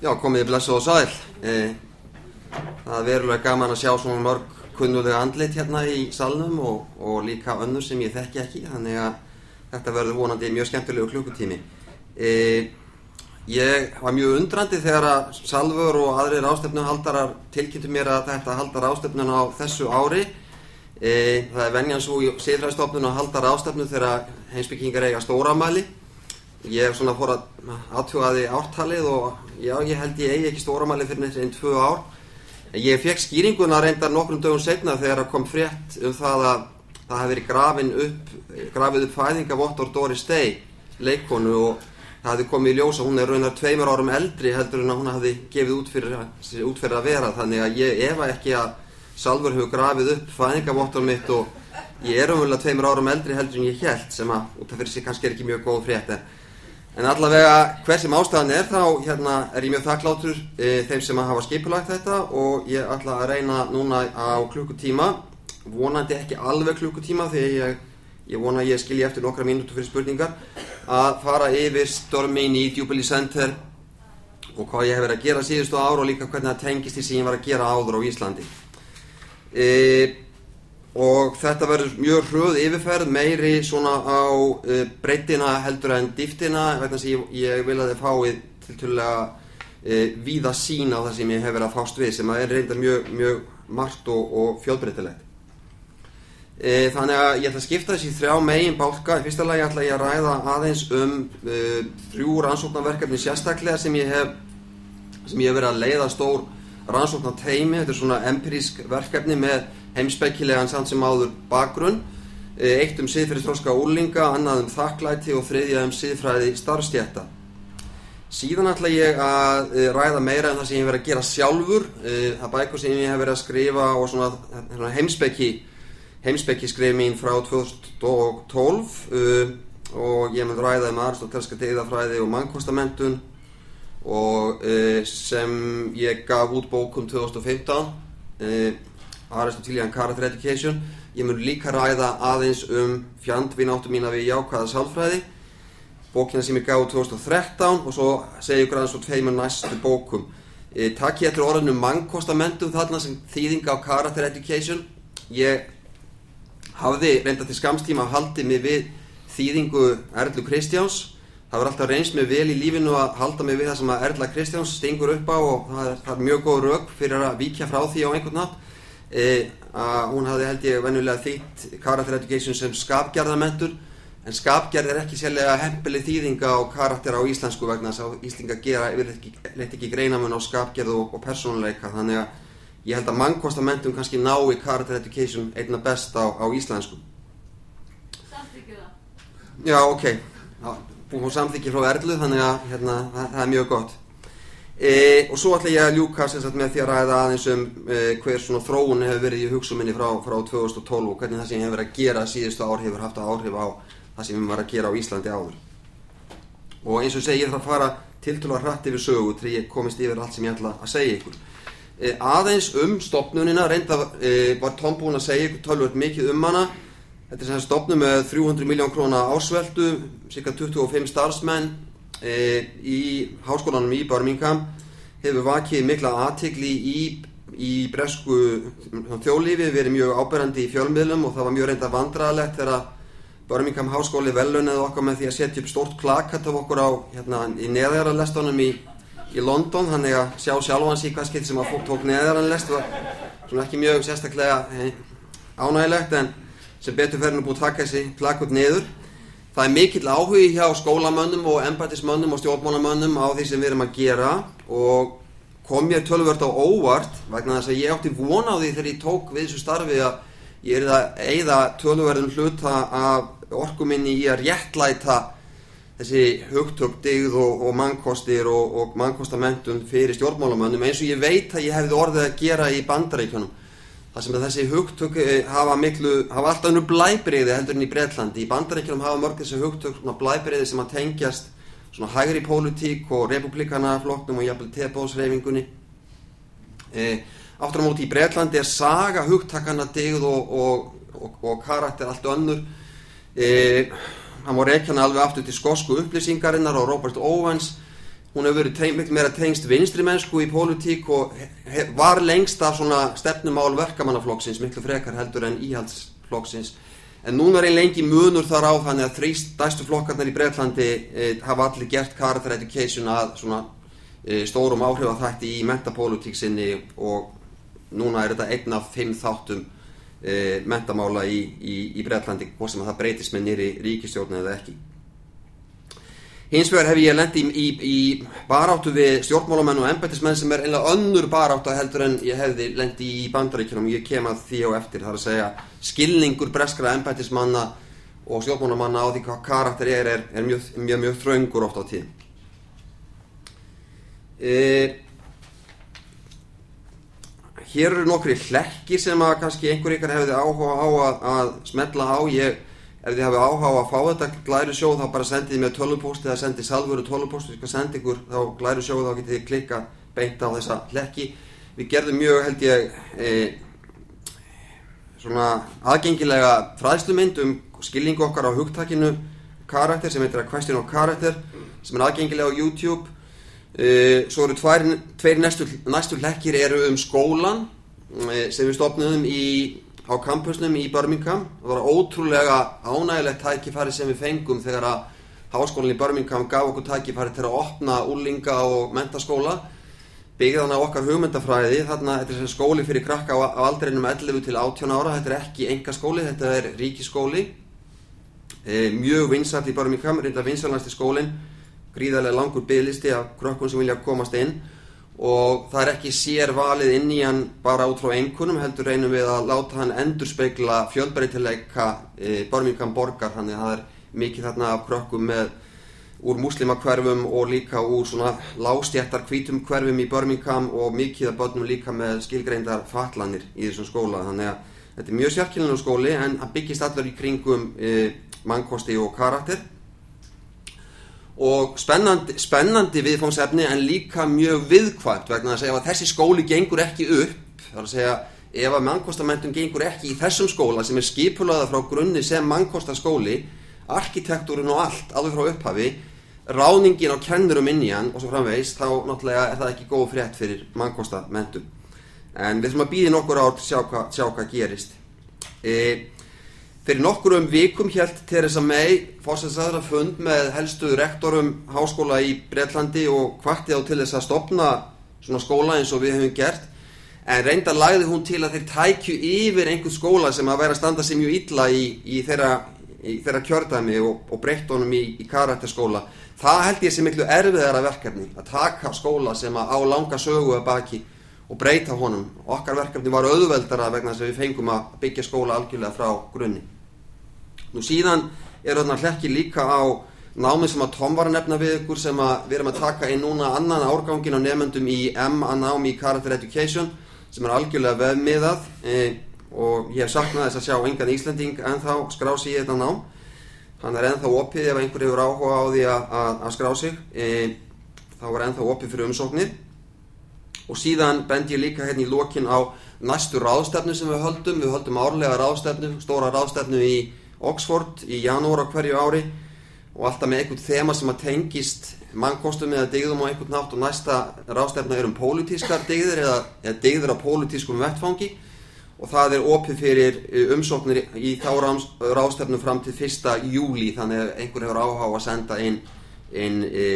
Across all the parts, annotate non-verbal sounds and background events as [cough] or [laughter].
Já, komið blessu og sæl. E, það er verulega gaman að sjá svona mörg kunnulega andlit hérna í salnum og, og líka önnur sem ég þekki ekki, þannig að þetta verður vonandi mjög skemmtilegu klukkutími. E, ég var mjög undrandi þegar að Salfur og aðrir ástöfnuhaldarar tilkynntu mér að þetta haldar ástöfnun á þessu ári. E, það er venjan svo í siðfræðstofnun að haldar ástöfnu þegar heimsbyggingar eiga stóramæli. Ég svona fór að aðtjóðaði ártalið og já, ég held ég eigi ekki stóramæli fyrir neitt einn tvö ár. Ég fekk skýringuna reyndar nokkrum dögum setna þegar það kom frétt um það að það hefði verið upp, grafið upp fæðingavottor Doris Day, leikonu og það hefði komið í ljósa, hún er raunar tveimur árum eldri heldur en að hún hefði gefið út fyrir, út fyrir að vera þannig að ég efa ekki að Salfur hefur grafið upp fæðingavottor mitt og ég er umvölu að tveimur árum eldri heldur en ég held sem að út af fyrir sig kannski er ekki mjög góð frétt en En allavega hver sem ástæðan er þá hérna, er ég mjög þakklátur e, þeim sem hafa skipulagt þetta og ég ætla að reyna núna á klukkutíma, vonandi ekki alveg klukkutíma því ég, ég vona að ég skilji eftir nokkra mínútu fyrir spurningar, að fara yfir stormin í Jubilee Center og hvað ég hef verið að gera síðustu ára og líka hvernig það tengist því sem ég var að gera áður á Íslandi. E, og þetta verður mjög hröð yfirferð meiri svona á uh, breytina heldur en dýftina vegna sem ég, ég vil að þið fáið til tullega uh, víða sín á það sem ég hef verið að fást við sem er reyndar mjög, mjö margt og, og fjölbreytilegt. Uh, þannig að ég ætla að skipta þessi þrjá megin bálka. Í fyrsta lagi ætla ég að ræða aðeins um þrjú rannsóknarverkefni sérstaklega sem ég hef sem ég hef verið að leiða stór rannsóknarteimi, þetta er svona empirísk verkefni með heimspekilegan samt sem áður bakgrunn eitt um siðfyrirstróska úrlinga, annað um þakklæti og þriðja um siðfræði starfstjætta síðan ætla ég að ræða meira um það sem ég hef verið að gera sjálfur það bækur sem ég hef verið að skrifa og svona, svona heimspekki heimspekki skrif mín frá 2012 og ég hef ræða um aristotelska deyðafræði og mannkostamentum og sem ég gaf út bókum 2015 Aristotelian Character Education. Ég mun líka ræða aðeins um fjandvináttu mína við jákvæða sálfræði. Bókina sem ég gaf 2013 og svo segja ykkur aðeins svo tveimur næstu bókum. E, takk ég eftir orðinu mannkostamentum þarna sem þýðinga á Character Education. Ég hafði reynda til skamstíma að haldi mig við þýðingu Erlu Kristjáns. Það var alltaf reynst mig vel í lífinu að halda mig við það sem að Erla Kristjáns stingur upp á og það er, það er mjög góð rauk fyrir að víkja frá því á einhvern nátt e, að hún hafði held ég venjulega þýtt Character Education sem skapgerðarmentur en skapgerð er ekki sérlega hempileg þýðinga á karakter á íslensku vegna þess að Íslinga gera yfirleitt ekki greinamun á skapgerð og, og persónuleika þannig að ég held að mannkostamentum kannski ná í Character Education einna best á, á íslensku. Samþykju það. Já, ok, búið samþykki frá Erlu þannig að hérna, það, það er mjög gott e, og svo ætla ég að ljúka sagt, með því að ræða aðeins um e, hver svona þróun hefur verið í hugsuminni frá, frá 2012 og hvernig það sem ég hefur verið að gera síðustu ár hefur haft áhrif á það sem ég var að gera á Íslandi áður. Og eins og segi ég þarf að fara tiltölu hratt yfir sögu til ég komist yfir allt sem ég ætla að segja ykkur. E, aðeins um stopnunina reynda e, var Tom búinn að segja ykkur tölvöld mikið um hana. Þetta er sem stopnum með 300 miljón króna ásveldu cirka 25 starfsmenn í háskólanum í Birmingham hefur vakið mikla aðtikli í, í bresku þjóðlífi verið mjög áberandi í fjölmiðlum og það var mjög reynda vandrarlegt þegar Birmingham háskóli velunnið okkar með því að setja upp stort plakat af okkur á hérna, í neðjaralestunum í, í London þannig að sjá sjálfan sík hvað skilt sem að fólk tók neðjaralest var svona ekki mjög sérstaklega hey, ánægilegt en sem betur ferðin að búið að taka þessi plakat niður það er mikill áhugi hjá skólamönnum og embatismönnum og stjórnmálamönnum á því sem við erum að gera og kom mér tölvört á óvart vegna þess að ég átti vona á því þegar ég tók við þessu starfi að ég er að eigða tölverðum hluta af orkuminni í að réttlæta þessi hugtök, digð og, og mannkostir og, og mannkostamentum fyrir stjórnmálamönnum eins og ég veit að ég hefði orðið að gera í bandaríkjunum þar sem þessi hugtök hafa miklu, hafa alltaf nú blæbriði heldur en í Breitlandi, í bandaríkjunum hafa mörg þessi hugtök blæbriði sem að tengjast svona hægri pólitík og republikana flokknum og jafnvel tebósreifingunni e, áttur á móti í Breitlandi er saga hugtakana digð og, og, og karakter allt önnur. E, hann voru ekki hann alveg aftur til skosku upplýsingarinnar og Robert Owens hún hefur verið miklu meira tengst vinstri mennsku í pólitík og var lengst af svona stefnumál verkamannaflokksins miklu frekar heldur en íhaldsflokksins. En núna er einn lengi munur þar á þannig að þrýst dæstu flokkarnar í Breitlandi e, hafa allir gert character education að svona e, stórum áhrif að þætti í mentapólitík sinni og núna er þetta einn af fimm þáttum e, mentamála í, í, í Breitlandi hvort sem að það breytist með nýri ríkistjórn eða ekki Hins vegar hef ég lendi í, í, í baráttu við stjórnmálamenn og embættismenn sem er einlega önnur baráttu heldur en ég hefði lendi í bandaríkjunum og ég kem að því á eftir þar að segja skilningur breskra embættismanna og stjórnmálamanna á því hvað karakter er er, er mjög, mjög, mjög þraungur oft á tíð. E, hér eru nokkri hlekkir sem að kannski einhver ykkar hefði áhuga á að, að smetla á. Ég ef þið hafið áhuga á að fá þetta glæru sjóð þá bara sendið þið með tölvupóst eða sendið salvöru tölvupóst. Og ég skal senda ykkur þá glæru sjóð þá getið þið klikka beint á þessa hlekki. Við gerðum mjög held ég e, svona aðgengilega fræðslumynd um skilningu okkar á hugtakinu karakter sem heitir að question of character sem er aðgengilega á YouTube. E, svo eru tvær, tveir næstu, næstu hlekkir eru um skólan e, sem við stopnum í á kampusnum í Birmingham. Það var ótrúlega ánægilegt tækifæri sem við fengum þegar að háskólinn í Birmingham gaf okkur tækifæri til að opna úlinga og mentaskóla byggði þannig á okkar hugmyndafræði. Þarna þetta er skóli fyrir krakka á, aldrinum 11 til 18 ára, þetta er ekki enga skóli þetta er ríkiskóli e, mjög vinsall í Birmingham reynda vinsallasti skólin gríðarlega langur bygglisti af krökkun sem vilja komast inn og það er ekki sér valið inn í hann bara út frá einhvernum heldur reynum við að láta hann endur speikla fjölbreytileika e, Birmingham borgar. Þannig að það er mikið þarna af krökkum með úr muslimakverfum og líka úr svona lástjættar kvítum hverfum í Birmingham og mikið af börnum líka með skilgreindar fatlanir í þessum skóla. Þannig að þetta er mjög sérkynlega skóli en hann byggist allar í kringum e, mannkosti og karakter og spennandi, spennandi viðfóngsefni en líka mjög viðkvæmt vegna að segja að þessi skóli gengur ekki upp þar að segja ef að mannkostamentum gengur ekki í þessum skóla sem er skipulaða frá grunni sem mannkostaskóli arkitektúrin og allt alveg frá upphafi ráningin á kennurum inn í hann og svo framvegist þá náttúrulega er það ekki góð frétt fyrir mannkostamentum en við þurfum að býði nokkur ár til sjá hvað hva gerist. Eða Fyrir nokkurum vikum helt Theresa May fórsætsaðra fund með helstu rektorum háskóla í Breitlandi og kvarti á til þess að stopna svona skóla eins og við hefum gert en reynda lagði hún til að þeir tækju yfir einhvern skóla sem að vera að standa sér mjög illa í, í, þeirra, í þeirra kjördæmi og, og breytt honum í, í karakterskóla. Það held ég sem miklu erfiðara verkefni að taka skóla sem á langa sögu að baki og breyta honum. Okkar verkefni var auðveldara vegna þess að við fengum að byggja skóla algjörlega frá grunni. Nú síðan er þarna hlekki líka á námið sem að Tom var að nefna við ykkur sem við erum að taka inn núna annan árgangin á nefnendum í M að námi í Character Education sem er algjörlega vefmiðað e, og ég hef saknað þess að sjá engan Íslanding en þá skrá sig í þetta nám. Hann er ennþá opið ef einhver hefur áhuga á því að, að, að skrá sig e, þá er ennþá opið fyrir umsóknir. Og síðan bend ég líka hérna í lokin á næstu ráðstefnu sem við höldum. Við höldum árlega ráðstefnu, stóra ráðstefnu í Oxford í janúar á hverju ári og alltaf með einhvern þema sem að tengist mannkostum eða digðum á einhvern nátt og næsta rástefna er um pólitískar digður eða, eða digður á pólitískum vettfangi og það er opið fyrir eh, umsóknir í þá rástefnu fram til 1. júli þannig að einhver hefur áhuga að senda inn, inn e,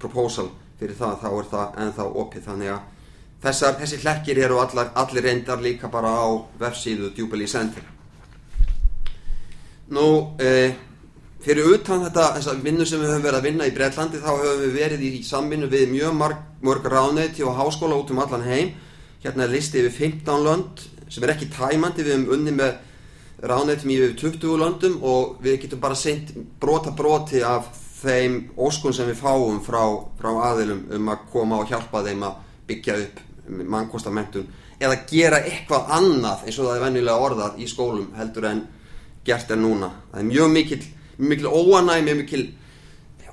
proposal fyrir það þá er það ennþá opið þannig að þessar, þessi hlekkir eru allar, allir reyndar líka bara á vefsíðu Jubilee Center Nú, e, fyrir utan þetta, þessa vinnu sem við höfum verið að vinna í Breitlandi þá höfum við verið í samvinnu við mjög marg, mörg ráneiti og háskóla út um allan heim. Hérna er listi yfir 15 lönd sem er ekki tæmandi, við höfum unni með ráneitum í yfir 20 löndum og við getum bara sendt brota broti af þeim óskun sem við fáum frá, frá aðilum um að koma og hjálpa þeim að byggja upp mannkostamentum eða gera eitthvað annað eins og það er vennilega orðað í skólum heldur en gert er núna. Það er mjög mikil, mikil óanæg, mjög mikil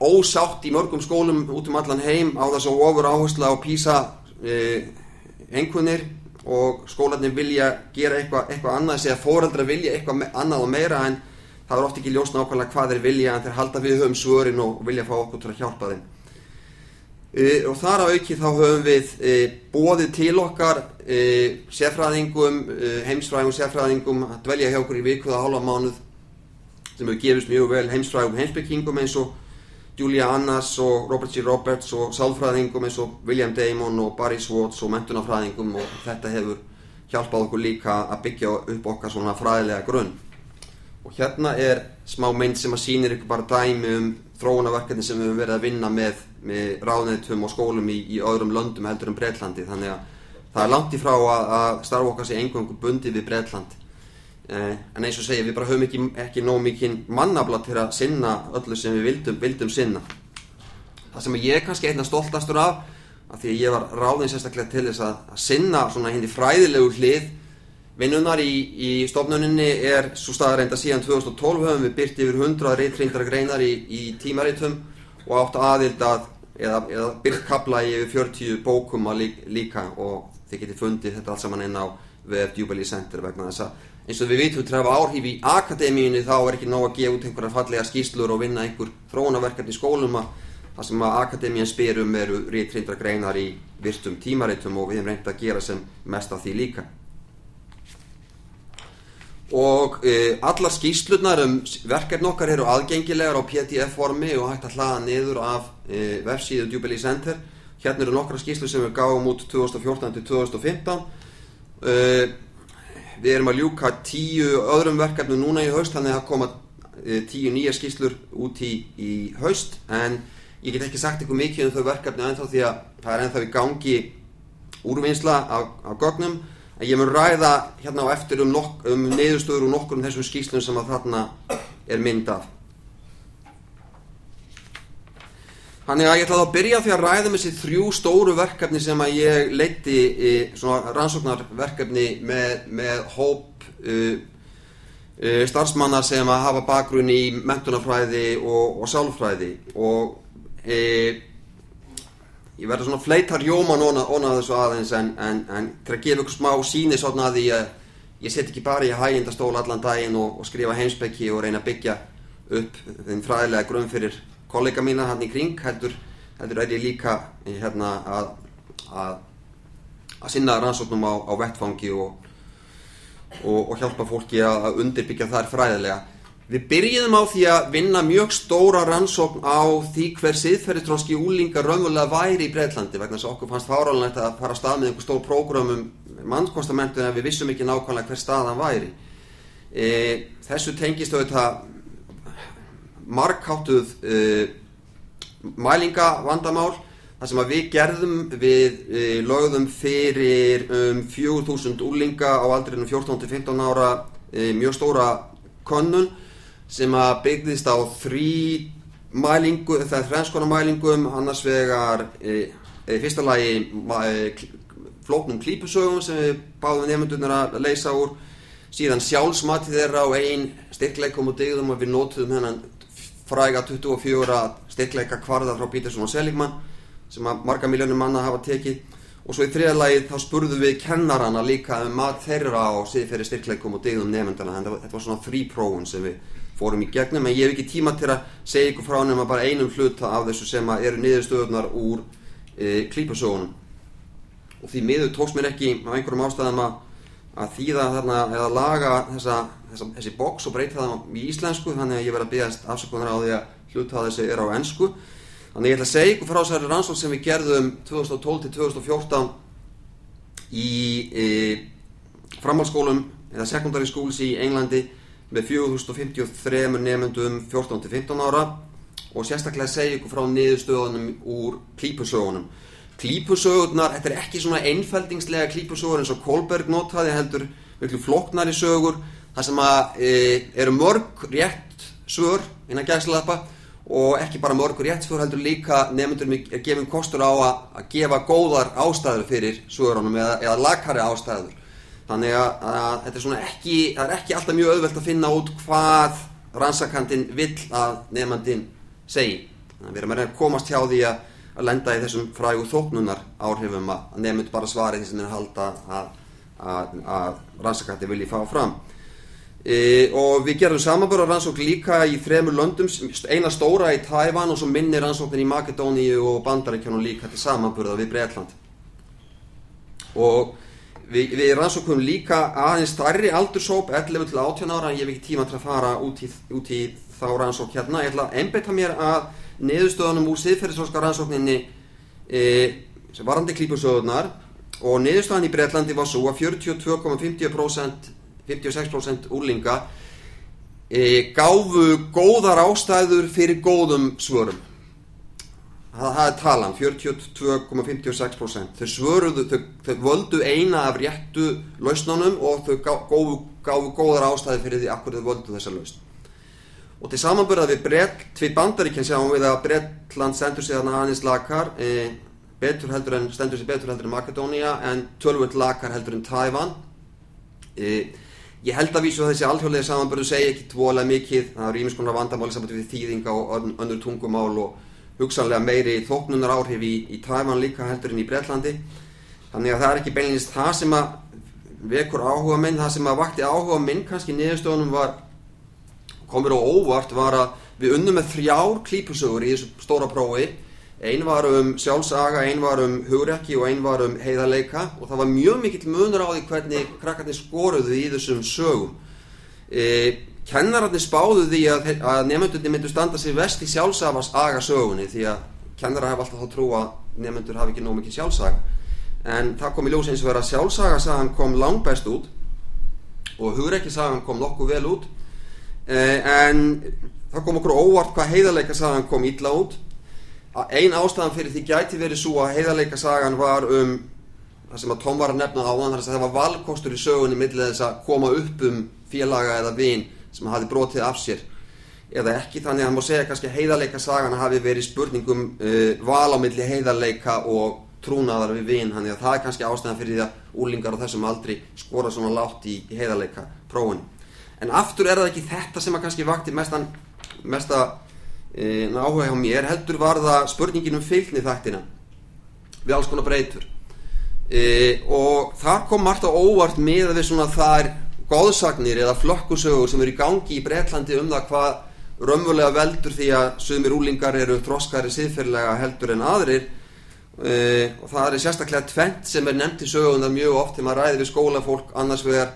ósátt í mörgum skólum út um allan heim á þess að ofur áhersla á písa eh, einhvernir og skólanir vilja gera eitthvað eitthva annað, að fóreldra vilja eitthvað annað og meira en það er oft ekki ljós nákvæmlega hvað þeir vilja en þeir halda við höfum svörin og vilja fá okkur til að hjálpa þeim. Uh, og þar að auki þá höfum við uh, bóðið til okkar uh, sérfræðingum, heimsfræðingum sérfræðingum að dvelja hjá okkur í vikuða hálfa mánuð sem hefur gefist mjög vel heimsfræðingum heimsbyggingum eins og Julia Annas og Robert G. Roberts og sálfræðingum eins og William Damon og Barry Swartz og mentunafræðingum og þetta hefur hjálpað okkur líka að byggja upp okkar svona fræðilega grunn og hérna er smá mynd sem að sýnir ykkur bara dæmi um þróunarverkefni sem við höfum verið að vinna með, með ráðneitum og skólum í, í öðrum löndum heldur um Breitlandi þannig að það er langt í frá að, að starfa okkar sé einhverjum bundið við Breitland eh, en eins og segja við bara höfum ekki, ekki nóg mikinn mannabla til að sinna öllu sem við vildum, vildum sinna. Það sem ég er kannski einna stoltastur af af því að ég var ráðin sérstaklega til þess að, að sinna svona hindi fræðilegu hlið Vinnunar í, í stofnuninni er svo staðareinda síðan 2012 höfum við byrt yfir 100 reytrindra greinar í, í tímaritum og átt aðild að eða, eða byrt kapla í yfir 40 bókum að líka, líka og þið getið fundið þetta allt saman inn á VF Jubilee Center vegna þess að eins og við vitum hafa áhrif í akademíunni þá er ekki nóg að gefa út einhverja fallega skýslur og vinna einhver þróunaverkefni í skólum að það sem að akademían spyrum eru reytrindra greinar í virtum tímaritum og við hefum reynd að gera sem mest af því líka og e, allar skýslunar um verkefni okkar eru aðgengilegar á pdf formi og hægt að hlaða niður af e, vefsíðu Jubilee Center. Hérna eru nokkra skýslu sem við gáum út 2014 til 2015 e, við erum að ljúka tíu öðrum verkefni núna í haust þannig að koma e, tíu nýja skýslur út í, í haust. En ég get ekki sagt eitthvað mikið um þau verkefni ennþá því að það er ennþá í gangi úrvinnsla af, af gögnum en ég mun ræða hérna á eftir um, um neyðustöður og nokkur um þessum skýslum sem að þarna er mynd af. Þannig að ég ætla þá að byrja því að ræða með þessi þrjú stóru verkefni sem að ég leiti í svona rannsóknarverkefni með, með hóp uh, uh, starfsmanna sem að hafa bakgrunn í mentunafræði og, og sálfræði og uh, ég verður svona fleitar jóman ónað þessu aðeins en, en, en til að gefa ykkur smá síni svona að því að ég set ekki bara í hægindastól allan daginn og, og skrifa heimsbyggi og reyna að byggja upp þinn fræðilega grunn fyrir kollega mína hann í kring heldur, heldur er ég líka hérna, að, að, að sinna rannsóknum á, á vettfangi og, og, og hjálpa fólki að undirbyggja þar fræðilega Við byrjum á því að vinna mjög stóra rannsókn á því hver siðferðistrónski úlingar raunverulega væri í Breitlandi vegna þess að okkur fannst fáralnægt að fara að stað með einhver stór prógramum mannskostamentu en við vissum ekki nákvæmlega hver staðan væri. E, þessu tengist auðvitað markháttuð e, mælingavandamál þar sem að við gerðum við e, lögðum fyrir um 4000 úlinga á aldrinum 14-15 ára e, mjög stóra könnun sem að byggðist á þrý mælingu, það er þrænskona mælingum, annars vegar e, e, fyrsta lagi e, flóknum klípusögum sem við báðum nefndunir að leysa úr, síðan sjálfsmatið þeirra á einn styrkleikum og digðum og við nótuðum hennan fræga 24 styrkleika kvarða frá Peterson og Seligman sem að marga miljónum manna hafa tekið. Og svo í þriða lagi þá spurðum við kennarana líka um mat þeirra á siðferði styrkleikum og digðum nefndana, þetta var svona frí prófun sem við fórum í gegnum en ég hef ekki tíma til að segja ykkur frá nema bara einum hluta af þessu sem eru niðurstöðunar úr e, klípasögunum og því miður tóks mér ekki á einhverjum ástæðum að, að þýða þarna eða laga þessa, þessa, þessi boks og breyta það í íslensku þannig að ég verði að byggast afsökunar á því að hluta þessi er á ennsku þannig ég ætla að segja ykkur frá þessari rannsók sem við gerðum 2012 til 2014 í e, framhaldsskólum eða secondary schools í Englandi með 4053 nefnendum 14-15 ára og sérstaklega segja ykkur frá niðurstöðunum úr klípusögunum. Klípusögurnar, þetta er ekki svona einfældingslega klípusögur eins og Kolberg notaði heldur miklu floknari sögur þar sem að e, eru mörg rétt svör innan gæslappa og ekki bara mörg rétt svör heldur líka nefnendur er gefin kostur á að, að gefa góðar ástæður fyrir svörunum eða, eða lagkari ástæður þannig að, að þetta er ekki er ekki alltaf mjög auðvelt að finna út hvað rannsakandin vill að nefnandin segi að við erum að komast hjá því að, að lenda í þessum frægu þóknunar áhrifum að nefnund bara svari því sem er að halda að, að rannsakandi vilji fá fram E, og við gerum samanbörða rannsókn líka í þremur löndum, eina stóra í Tævan og svo minni rannsóknin í Makedóníu og Bandaríkjónum líka til samanbörða við Breitland. Og við, við rannsóknum líka aðeins starri aldursóp, 11 til 18 ára, en ég hef ekki tíma til að fara út í, út í þá rannsókn hérna. Ég ætla að einbeita mér að niðurstöðunum úr siðferðisróska rannsókninni e, sem varandi klípusöðunar og niðurstöðan í Breitlandi var svo að 42,50% 56% úrlinga e, gáfu góðar ástæður fyrir góðum svörum það, það er talan 42,56% þau svöruðu, þau, þau völdu eina af réttu lausnunum og þau gáfu, gáfu góðar ástæður fyrir því akkur þau völdu þessa lausn. Og til samanbörða við brett, við bandaríkjan sjáum við að Brettland stendur sig þarna aðeins lakar e, betur heldur en, stendur sig betur heldur en Makedónia en tölvöld lakar heldur en Tævan e, Ég held að vísu að þessi alþjóðlega samanbörðu segja ekki tvolega mikið, það eru ímis konar vandamáli saman við þýðinga og önnur tungumál og hugsanlega meiri þóknunar áhrif í, í Tæman líka heldur en í Breitlandi. Þannig að það er ekki beinilist það sem að vekur áhuga minn, það sem að vakti áhuga minn kannski niðurstöðunum var, komur á óvart var að við unnum með þrjár klípusögur í þessu stóra prófi Einn var um sjálfsaga, einn var um hugrekki og einn var um heiðarleika og það var mjög mikill munur á því hvernig krakkarnir skoruðu í þessum sögum. E, kennararnir spáðu því að, að nefndunni myndu standa sér vest í sjálfsaga sögunni því að kennarar hafa alltaf þá trú að nefndur hafi ekki nóg mikið sjálfsaga. En það kom í ljós eins og verið að sjálfsagasagan kom langt best út og hugrekkisagan kom nokkuð vel út e, en það kom okkur óvart hvað heiðarleikasagan kom ítla út Einn ástæðan fyrir því gæti verið svo að heiðarleika sagan var um það sem að Tom var að nefna á þannig að það var valkostur í sögunni millið þess að koma upp um félaga eða vinn sem hafi brotið af sér. Eða ekki þannig að það má segja kannski heiðarleika sagan hafi verið spurningum uh, val á milli heiðarleika og trúnaðar við vinn þannig að það er kannski ástæðan fyrir því að úlingar á þessum aldri skora svona látt í, heiðarleika prófun en aftur er það ekki þetta sem að kannski vakti mestan, mesta e, áhuga hjá mér heldur var það spurningin um fylgni þættina við alls konar breytur. E, og þar kom margt á óvart með að við svona þar góðsagnir eða flokkusögur sem eru í gangi í Breitlandi um það hvað raunverulega veldur því að sögumir úlingar eru þroskari siðferðilega heldur en aðrir. E, og það er sérstaklega tvent sem er nefnt í sögundar mjög oft þegar maður ræði við skólafólk. Annars vegar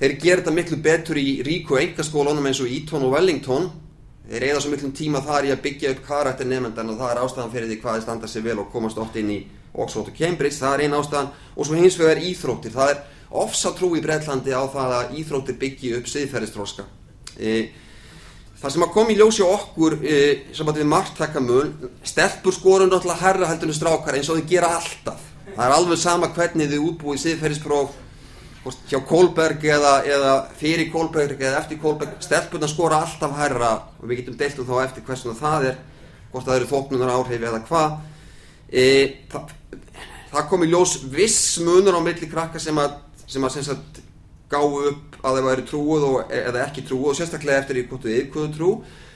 þeir gera þetta miklu betur í ríku engaskólunum eins og Eton og Wellington. Þeir reyða svo miklum tíma þar í að byggja upp karakter nefndan og það er ástæðan fyrir því hvað þeir standa sér vel og komast oft inn í Oxford og Cambridge, það er einn ástæðan. Og svo hins vegar íþróttir, það er ofsa trú í Breitlandi á það að íþróttir byggja upp siðferðistróska e, það sem að kom í ljósi okkur e, sem að við margt taka mun stelpur skorun alltaf herra heldunum strákar eins og þau gera alltaf. Það er alveg sama hvernig þau útbúið siðferðispróf hjá Kolberg eða, eða fyrir Kolberg eða eftir Kolberg stelpunar skora alltaf hærra og við getum deilt um þá eftir hversuna það er hvort það eru þóknunar áhrif eða hvað. E, það, það kom í ljós viss munur á milli krakka sem að, sem að sem sagt, gáu upp að það væri trúið og, eða ekki trúið og sérstaklega eftir í hvort við yfirkvöðu trú.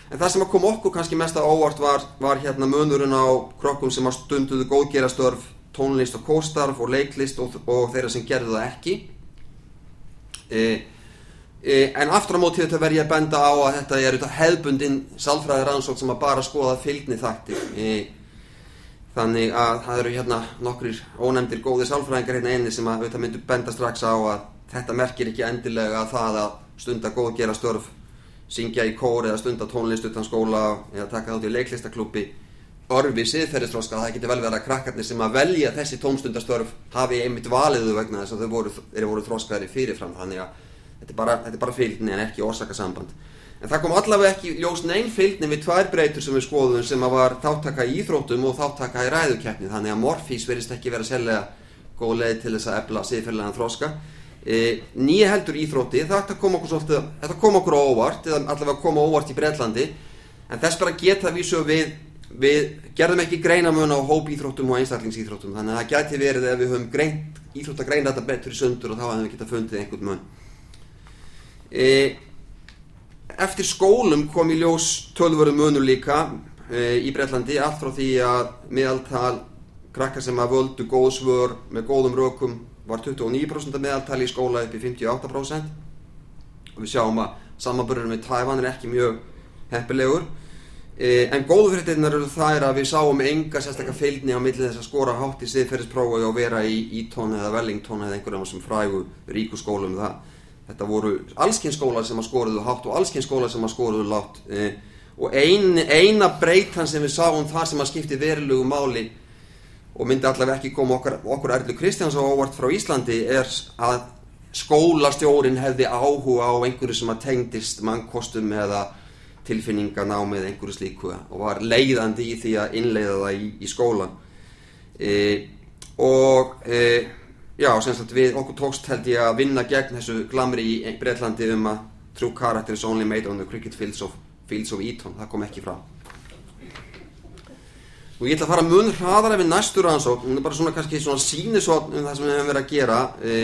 En það sem að kom okkur kannski mest að óvart var, var hérna munurinn á krokkum sem að stunduðu góðgerastörf tónlist og kóstarf og leiklist og, og þeirra sem gerðu það ekki. E, e, en aftur á móti þetta verð ég að benda á að þetta er hefbundin salfræði rannsók sem að bara skoða fylgni þættir. E, þannig að það eru hérna nokkrir ónefndir góði salfræðingar hérna einni sem að þetta myndur benda strax á að þetta merkir ekki endilega að það að stunda góð gera störf syngja í kóri eða stunda tónlist utan skóla eða taka þátt í leiklistaklúpi orfi siðferðistróska það getur vel verið að krakkarnir sem að velja þessi tómstundastörf hafi einmitt valiðu vegna þess að þau voru, voru þróskaðri fyrirfram. Þannig að þetta er bara, bara fylgni en ekki orsakasamband en það kom allavega ekki ljós neinn fylgni við tvær breytur sem við skoðum sem að var þáttaka í íþróttum og þáttaka í ræðukeppni. Þannig að morfís verist ekki verið að selja góð leið til þess að ebla siðferðilegan þróska e, nýja heldur íþrótti þetta kom okkur, svolítið, þetta kom okkur óvart eða allavega kom óvart í Breitlandi en þess bara geta vísu við við gerðum ekki greinamun á hópíþróttum og einstaklingsíþróttum. Þannig að það gæti verið ef við höfum greint, íþrótt að greina þetta betur í sundur og þá hefum við getað fundið einhvern mun. E, eftir skólum kom í ljós tölvöru munur líka e, í Breitlandi allt frá því að meðaltal krakkar sem að völdu góð svör með góðum rökum var 29% meðaltal í skóla upp í 58% og við sjáum að samanburðurinn með Tævan er ekki mjög heppilegur e, en góðu fréttinnar eru þær að við sáum enga sérstaklega fylgni á millið þess að skora hátt í siðferðisprófi og vera í Eton eða Wellington eða einhverjum sem frægu ríku skólum það. Þetta voru allskinn skólar sem að skoruðu hátt og allskinn skólar sem að skoruðu látt e, og ein, eina breytan sem við sáum það sem að skipti verilegu máli og myndi allavega ekki koma okkur, okkur Erlu Kristjáns á óvart frá Íslandi er að skólastjórin hefði áhuga á einhverju sem að tengdist mannkostum eða tilfinninganámi eða einhverju slíku og var leiðandi í því að innleiða það í, í skólan e, og e, já, semst að við okkur tókst held ég að vinna gegn þessu glamri í Breitlandi um að true character is only made on the cricket fields of, fields of Eton, það kom ekki frá og ég ætla að fara mun hraðar ef við næstu rannsók hún er bara svona kannski svona sínisotn um það sem við hefum verið að gera. E,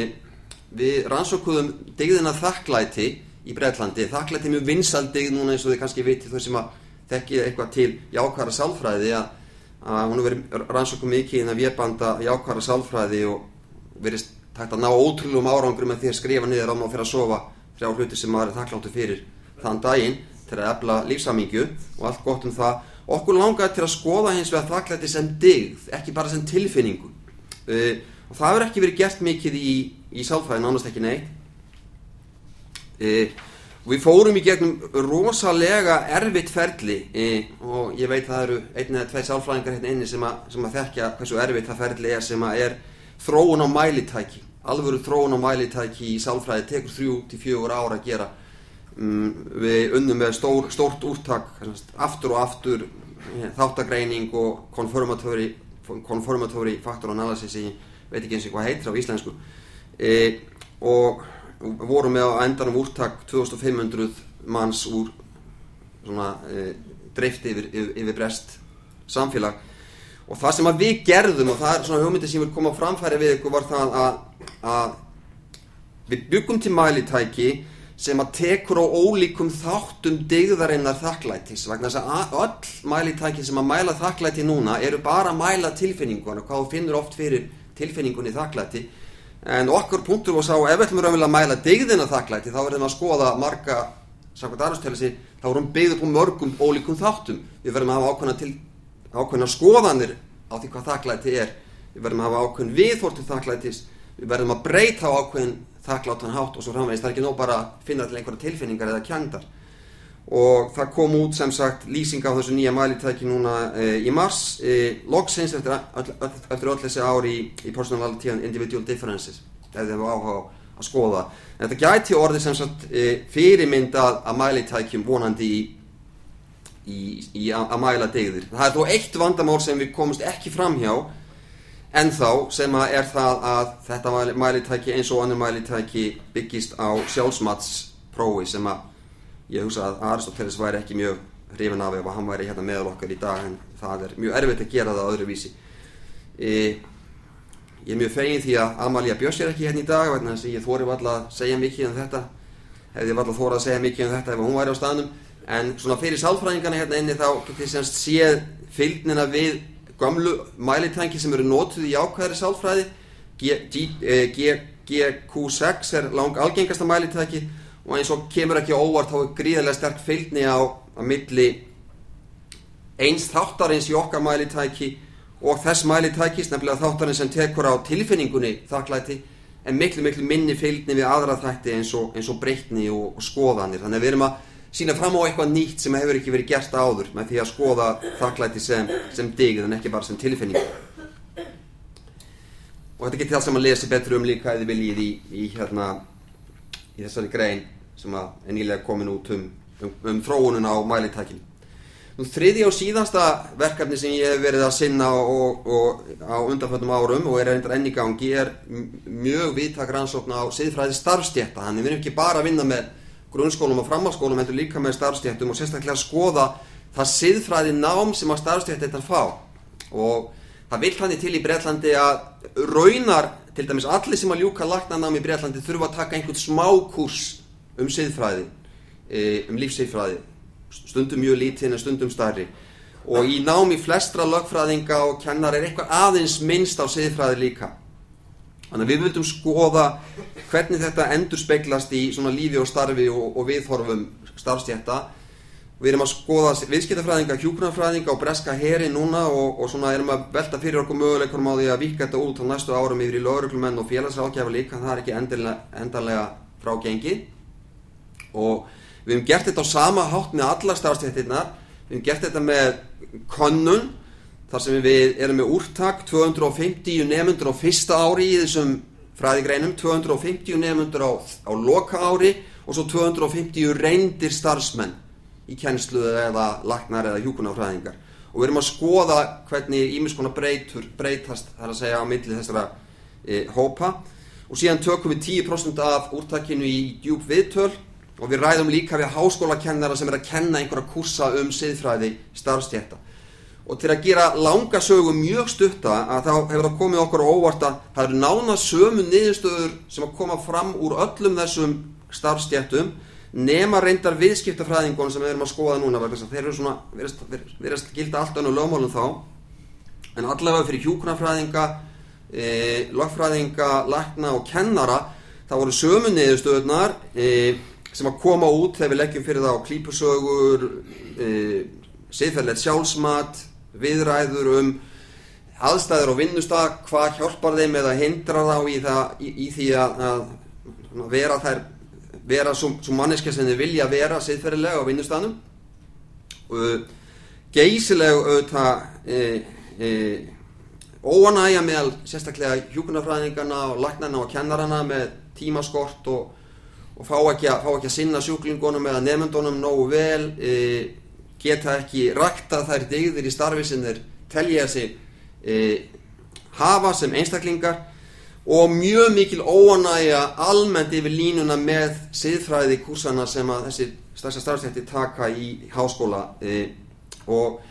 við rannsókuðum digðina þakklæti í Breitlandi, þakklæti mjög vinsaldigð núna eins og þið kannski viti þau sem að þekkið eitthvað til jákværa sálfræði að, hún hefur verið rannsókuð mikið inn að viðbanda jákværa sálfræði og verið tækt að ná ótrúlum árangur með því að skrifa niður á maður fyrir að sofa þrjá hluti sem maður er þakkláttu fyrir þann daginn til að efla lífsamingju og allt gott um það. Okkur langaði til að skoða hins vegar þakklæti sem digð, ekki bara sem tilfinningu. Uh, og það hefur ekki verið gert mikið í, í sálfræði, nánast ekki neitt. Uh, við fórum í gegnum rosalega erfitt ferli uh, og ég veit það eru einn eða tvei sálfræðingar hérna inni sem að, sem að þekkja hversu erfitt það ferli er sem að er þróun á mælitæki alvöru þróun á mælitæki í sálfræði tekur þrjú til fjögur ára að gera. Um, við unnum með stór, stórt úrtak aftur og aftur þáttagreining og konformatóri konformatóri faktor analysis ég veit ekki eins og hvað heitir á íslensku. E, og vorum með á endanum úrtak 2500 manns úr svona e, dreift yfir, yfir, yfir brest samfélag og það sem við gerðum og það er svona hugmyndi sem vil koma á framfæri við ykkur var það að, að við byggum til mælitæki sem að tekur á ólíkum þáttum digðarinnar þakklætis. Vegna þess að öll mælitæki sem að mæla þakklæti núna eru bara að mæla tilfinningun og hvað finnur oft fyrir tilfinningunni þakklæti. En okkur punktur var sá ef við ætlum að mæla digðina þakklæti þá verðum við að skoða marga þá erum við byggðið på mörgum ólíkum þáttum. Við verðum að hafa ákveðna, til, ákveðna skoðanir á því hvað þakklæti er. Við verðum að hafa ákveðin viðhortu þakklætis. Við verðum að breyta á ákveðin þakkláttan hátt og svo framvegist það er ekki nóg bara að finna til einhverja tilfinningar eða kjandar. Og það kom út sem sagt lýsing á þessu nýja mælitæki núna e, í mars e, loksins eftir, eftir öll þessi ári í, í personality and individual differences. Ef þið hefur áhuga að skoða. En þetta gæti orðið sem sagt e, fyrirmyndað að mælitækjum vonandi í, í, í að mæla degðir það er þó eitt vandamál sem við komumst ekki fram hjá en þá sem að er það að þetta mælitæki eins og annar mælitæki byggist á sjálfsmatsprófi sem að ég hugsa að Aristoteles væri ekki mjög hrifin af ef hann væri hérna meðal okkar í dag en það er mjög erfitt að gera það öðruvísi. E, ég er mjög fegin því að Amalía Björns er ekki hérna í dag þess að ég þóri valla að segja mikið um þetta. Hefði valla þórað að segja mikið um þetta ef hún væri á staðnum en svona fyrir sálfræðingarna hérna inni þá getur þið semst séð fylgnina við gamlu mælitængi sem eru nótuð í ákvæðri sálfræði. GQ6 eh, er lang algengasta mælitæki og eins og kemur ekki óvart þá er gríðarlega sterk fylgni á að milli eins þáttarins í okkar mælitæki og þess mælitækis nefnilega þáttarins sem tekur á tilfinningunni þakklæti en miklu miklu minni fylgni við aðra þætti eins og, og breytni og, og skoðanir. Þannig að við erum að sína fram á eitthvað nýtt sem hefur ekki verið gert áður með því að skoða þakklæti sem, sem digð en ekki bara sem tilfinning. Og þetta getur alls saman að lesa betur um líka eða viljið í, í hérna í þessari grein sem er nýlega komin út um, um, um þróunun á mælitækin Nú þriði og síðasta verkefni sem ég hef verið að sinna og, og á undanfjöndum árum og er reyndar enn í gangi er mjög viðtak rannsókn á siðfræði starfstjætta, þannig við erum ekki bara að vinna með grunnskólum og framhalskólum heldur líka með starfstjættum og sérstaklega skoða það siðfræði nám sem að starfstjætt þetta fá. Og það vil hann í til í Breitlandi að raunar til dæmis allir sem að ljúka lagnanám í Breitlandi þurfa að taka einhvern smá kurs um siðfræði e, um lífsiðfræði stundum mjög lítinn en stundum starri og í námi flestra lögfræðinga og kennar er eitthvað aðeins minnst á siðfræði líka Þannig að við vildum skoða hvernig þetta endur speglast í svona lífi og starfi og, og viðhorfum starfstjætta. Við erum að skoða viðskiptafræðinga, hjúknarfræðinga og breska heri núna og, og svona erum að velta fyrir okkur möguleikunum á því að vika þetta út á næstu árum yfir í lauruglumenn og félagsrákjafa líka, það er ekki endanlega frá gengi. Og við hefum gert þetta á sama hátt með alla starfstjættirnar, við hefum gert þetta með könnun, þar sem við erum með úrtak 250 nefnundur á fyrsta ári í þessum fræðigreinum, 250 nefnundur á, á loka ári og svo 250 reyndir starfsmenn í kennslu eða lagnar eða hjúkunarfræðingar og við erum að skoða hvernig ímiðskona breytur, breytast þar að segja á milli þessara e, hópa. Og síðan tökum við 10% af úrtakinu í djúb viðtöl og við ræðum líka við háskólakennara sem er að kenna einhverja kursa um siðfræði starfstjætta og til að gera langa sögu mjög stutta að þá hefur það komið okkur óvart að það eru nána sömu niðurstöður sem að koma fram úr öllum þessum starfstjættum nema reyndar viðskiptafræðingun sem við erum að skoða núna að þeir eru svona verðast, verðast gilda allt önnu lögmálum þá. En allavega fyrir hjúknarfræðinga e, lagfræðinga, lækna og kennara það voru sömu niðurstöðunar e, sem að koma út þegar við leggjum fyrir það á klípusögur e, siðferðilegt sjálfsmat viðræður um aðstæður og vinnustag, hvað hjálpar þeim eða hindra þá í, það, í, í því að, að vera þær vera svo, svo manneska sem þið vilja vera siðferðilega á vinnustanum geysileg auðvitað e, e, óanægja meðal sérstaklega hjúkunarfræðingarna og lagnarna og kennarana með tímaskort og, og fá, ekki að, fá ekki að sinna sjúklingunum eða nefndunum nógu vel e, geta ekki rækta þær digðir í starfi sem þeir telja sig e, hafa sem einstaklingar og mjög mikil óanægja almennt yfir línuna með siðfræði kursana sem að þessi stærsta starfstætti taka í háskóla e, og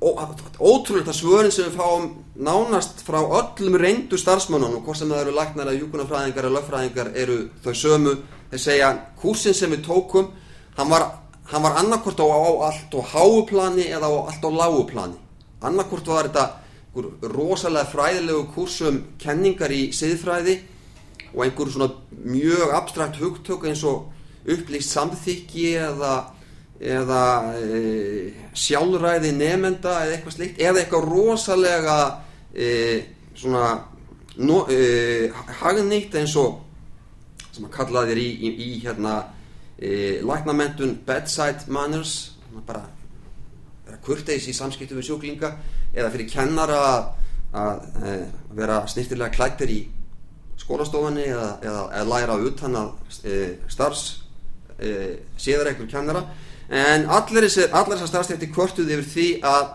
ótrúlega svörin sem við fáum nánast frá öllum reyndu starfsmönnunum hvort sem það eru lagnar að júkunarfræðingar eða löffræðingar eru þau sömu. Þeir segja kursin sem við tókum hann var, hann var annarkort á, á allt á háuplani eða á allt á láguplani annarkort var þetta rosalega fræðilegu kursum kenningar í siðfræði og einhver svona mjög abstrakt hugtök eins og upplýst samþykki eða eða e, sjálfræði nefnenda eða eitthvað slikt eða eitthvað rosalega e, svona no, e, hagnýtt eins og sem að kalla þér í, í, í hérna e, læknamentun bedside manners bara kurteis í samskiptu við sjúklinga eða fyrir kennara að, e, vera snirtilega klættir í skólastofunni eða, eða, eða læra utan að e, starfs e, séðareikur kennara. En allir þessar starfstætti kvörtuði yfir því að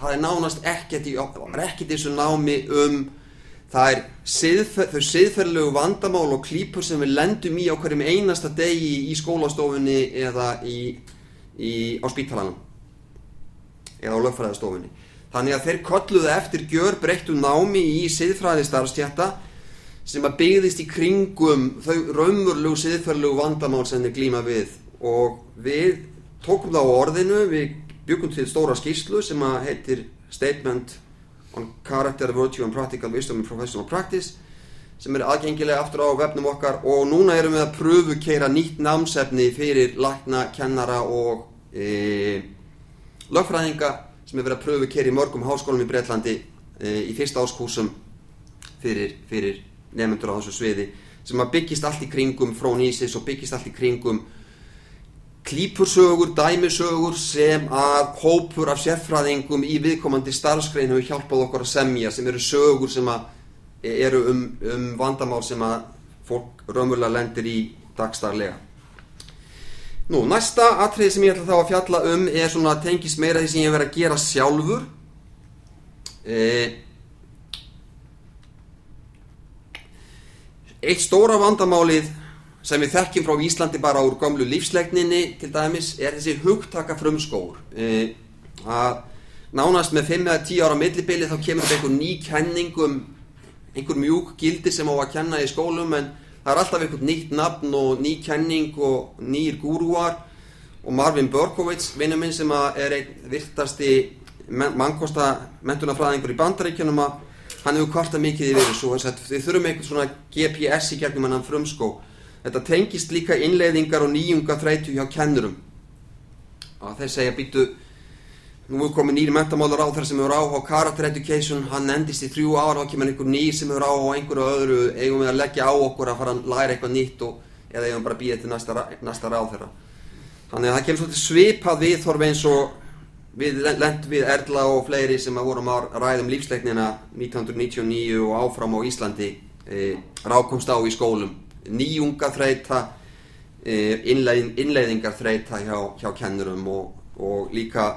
það er nánast ekkert í þessu námi um það er siðfer, þau siðferðilegu vandamál og klípur sem við lendum í á hverjum einasta degi í skólastofunni eða í, í, á spítalanum. Eða á lögfræðastofunni þannig að þeir kolluðu eftir gjör breyttu námi í siðfræði starfstjætta sem að byggðist í kringum þau raumurlegu siðferðilegu vandamál sem þeir glíma við. Og við tókum það á orðinu, við byggum til stóra skýrslu sem að heitir Statement on Character, Virtue and Practical Wisdom in Professional Practice sem er aðgengilega aftur á vefnum okkar. Og núna erum við að pröfu keira nýtt námsefni fyrir lækna, kennara og e, lögfræðinga sem er verið að pröfu keira í mörgum háskólum í Breitlandi e, í fyrsta áskúsum fyrir, fyrir nefnundur á þessu sviði sem að byggist allt í kringum frá nýsis og byggist allt í kringum klípursögur, dæmisögur sem að hópur af sérfræðingum í viðkomandi starfskrein hefur hjálpað okkur að semja sem eru sögur sem að eru um, um vandamál sem að fólk raunverulega lendir í dagstarlega. Nú, næsta atrið sem ég ætla þá að fjalla um er svona tengis meira því sem ég hef verið að gera sjálfur. E... Eitt stóra vandamálið sem við þekkjum frá Íslandi bara úr gamlu lífslegninni til dæmis er þessi hugtaka frumskóur e, að nánast með 5-10 ára millibili þá kemur þetta einhver ný kenning um einhver mjúk gildi sem á að kenna í skólum en það er alltaf einhvern nýtt nafn og ný kenning og nýjir gúrúar. Og Marvin Berkowitz, vinnu minn sem er einn virtasti mannkosta mentunafræðingur í bandaríkjunum að hann hefur kvartað mikið yfir þessu þið þurfum eitthvað svona GPS í gegnum hennan frumskó þetta tengist líka innleiðingar og nýjunga þreytu hjá kennurum. Og þeir segja býtu nú er komið nýri mentamálar á þar sem hefur áhuga á character education, hann endist í þrjú ára og kemur einhver nýr sem áhuga á einhverju öðru. Eigum við að leggja á okkur að fara að læra eitthvað nýtt og, eða eigum bara að býja til næsta, næsta ráð þeirra þannig að það kemur svolítið svipað viðþorfi eins og við lendum við Erla og fleiri sem að vorum að ræðum lífsleiknina 1999 og áfram á Íslandi e, rákomst á í skólum nýjunga þreita e, innleið, innleiðingar þreita hjá, hjá kennurum og, og líka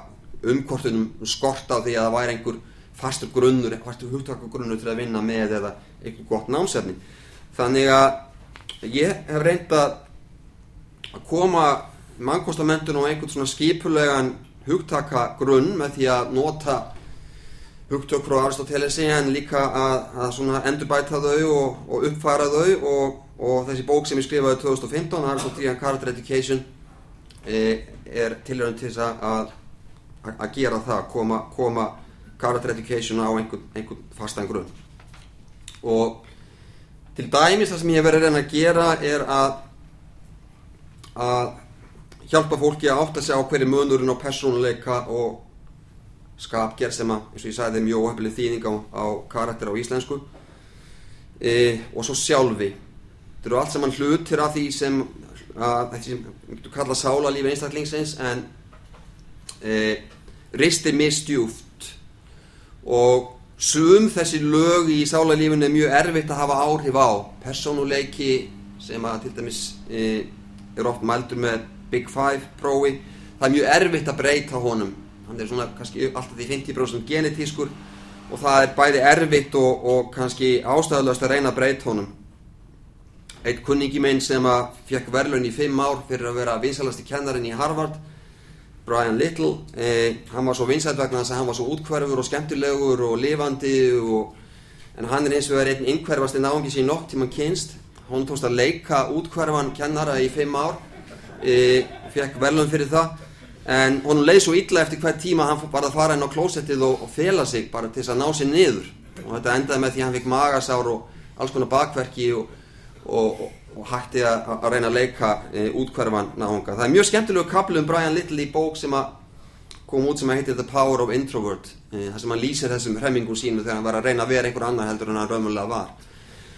umkortunum skort á því að það væri einhver fastur grunnur, fastur hugtakagrunnur til að vinna með eða einhver gott námsefni. Þannig að ég hef reynd að koma mannkostamentunum á einhvern svona skipulegan hugtakagrunn með því að nota hugtök frá Aristotelesi en líka að, að endurbæta þau og, og uppfæra þau og, og þessi bók sem ég skrifaði 2015 Aristotean Character Education e, er tilhörðan til þess að að gera það, koma, koma character education á einhvern, einhvern fastan grunn. Og til dæmis það sem ég verið að reyna að gera er að að hjálpa fólki að átta sig á hverju munurinn á persónuleika og skapgerð sem að, eins og ég sagði, mjög óheflið þýðing á, á karakter á íslensku. E, og svo sjálfi þetta eru allt saman hlutir af því sem að þetta sem við getum kallað sálarlífi einstaklingsins en e, ristir mistjúft og sum þessi lög í sálarlífinu er mjög erfitt að hafa áhrif á. Persónuleiki sem að til dæmis e, er oft mældur með Big Five prófi það er mjög erfitt að breyta honum. Hann er svona kannski alltaf því 50% genetískur og það er bæði erfitt og, og kannski ástæðulegast að reyna að breyta honum eitt kunningi minn sem að fekk verðlun í 5 ár fyrir að vera vinsalasti kennarinn í Harvard Brian Little eh, hann var svo vinsætt vegna þess að hann var svo útkverfur og skemmtilegur og lifandi og, en hann er eins og er einn innkverfasti náðum sín nokk tíma kynst hún tókst að leika útkverfan kennara í 5 ár e, fekk velum fyrir það. En hún leið svo illa eftir hvert tíma hann bara að fara inn á klósettið og, og fela sig bara til þess að ná sér niður. Og þetta endaði með því hann fikk magasár og alls konar bakverki og, og, og hætti að, að reyna að leika e, útkverfan náhunga. Það er mjög skemmtilegu kaplu um Brian Little í bók sem kom út sem heitir The Power of Introvert e, þar sem hann lýsir þessum hremmingum sínu þegar hann var að reyna að vera einhver annar heldur en hann raunverulega var.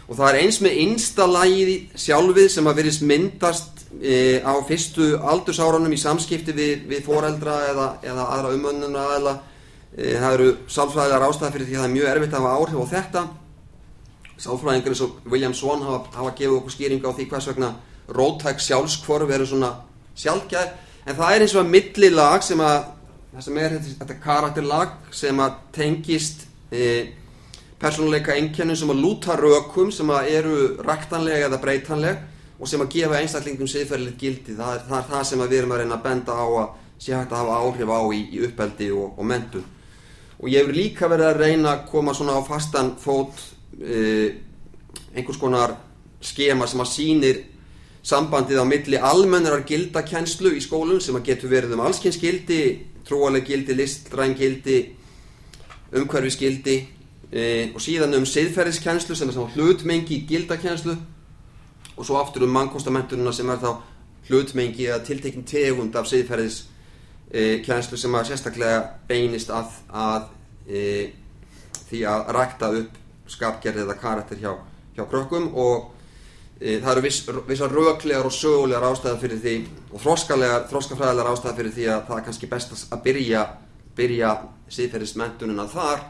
Og það er eins með einstalægi sjálfið sem að verist myndast e, á fyrstu aldursárunum í samskipti við, við foreldra eða, eða aðra umönnuna eða e, það eru sálfræðilegar ástæði fyrir því að það er mjög erfitt að hafa áhrif á þetta sálfræðingar eins og William Swan hafa, hafa gefið okkur skýringa á því hvers vegna rótæk sjálfskvorf eru svona sjálfgæð en það er eins og að millilag sem að það sem er þetta, karakterlag sem að tengist e, persónuleika engjörnum sem að lúta rökum sem að eru ræktanlega eða breytanleg og sem að gefa einstaklingum siðferðilegt gildi. Það er, það er það sem við erum að reyna að benda á að sé hægt að hafa áhrif á í, í uppeldi og, og mentun og ég hefur líka verið að reyna að koma svona á fastan fót einhvers konar skema sem að sínir sambandið á milli almennar gildakenslu í skólum sem að getur verið um allskynnsgildi trúaleg gildi, listræn gildi umhverfisgildi eh, og síðan um siðferðiskenslu sem er svona hlutmengi gildakenslu og svo aftur um mannkostamentununa sem er þá hlutmengi eða tiltekinn tegund af siðferðis e, kjænslu sem að sérstaklega beinist að, að e, því að rækta upp skapgerð eða karakter hjá, hjá krökkum og e, það eru viss, vissar röglegar og sögulegar ástæðar fyrir því og þróskafræðilegar ástæðar fyrir því að það er kannski best að byrja, byrja siðferðismentununa þar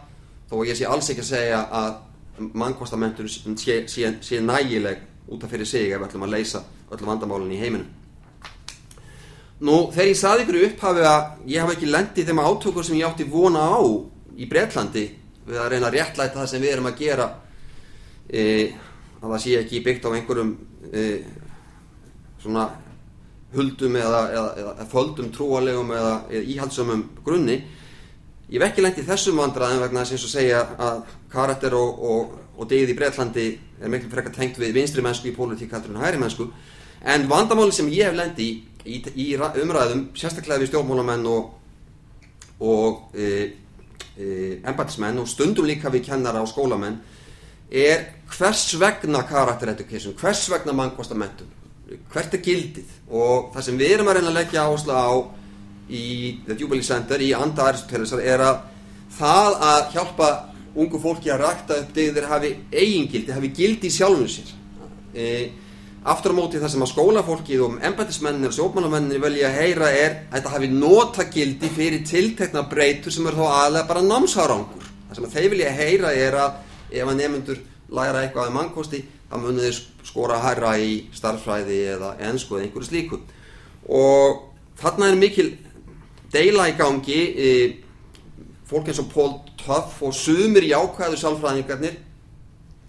þó ég sé alls ekki að segja að mannkostamentunum sé, sé, sé nægileg út af fyrir sig ef við ætlum að leysa öllum vandamálinn í heiminum. Nú, þegar ég saði ykkur upphafi að ég hafa ekki lendið þeim átökur sem ég átti vona á í Breitlandi við að reyna að réttlæta það sem við erum að gera e, að það sé ekki byggt á einhverjum e, svona huldum eða, eða, eða földum trúalegum eða, eða íhaldsumum grunni. Ég vekki lendið þessum vandraðum vegna þess að segja að karakter og, og, og degið í Breitlandi er miklu frekar tengt við vinstri mennsku í pólitík heldur en hæri mennsku en vandamáli sem ég hef lendi í, í, í umræðum sérstaklega við stjórnmálamenn og, og e, embatismenn og stundum líka við kennara og skólamenn er hvers vegna karakter education, hvers vegna mannkostamentum, hvert er gildið? Og það sem við erum að reyna að leggja áherslu á í The Jubilee Center í anda Aristotelesar er að það að hjálpa ungu fólki að rækta upp degðir hafi eigingildi, hafi gildi í sjálfum sér. E, aftur á móti það sem að skólafólkið og embætismennir og sjópmannamennir velja að heyra er að þetta hafi notagildi fyrir tiltekna breytur sem er þó aðlega bara námsárangur. Það sem að þeir vilja heyra er að ef að nefnendur læra eitthvað af mannkosti þá munið þeir skora að hæra í starffræði eða ennsku eða einhverju slíku. Og þarna er mikil deila í gangi e, fólk eins og Paul Tuff og sumir jákvæðu sálfræðingarnir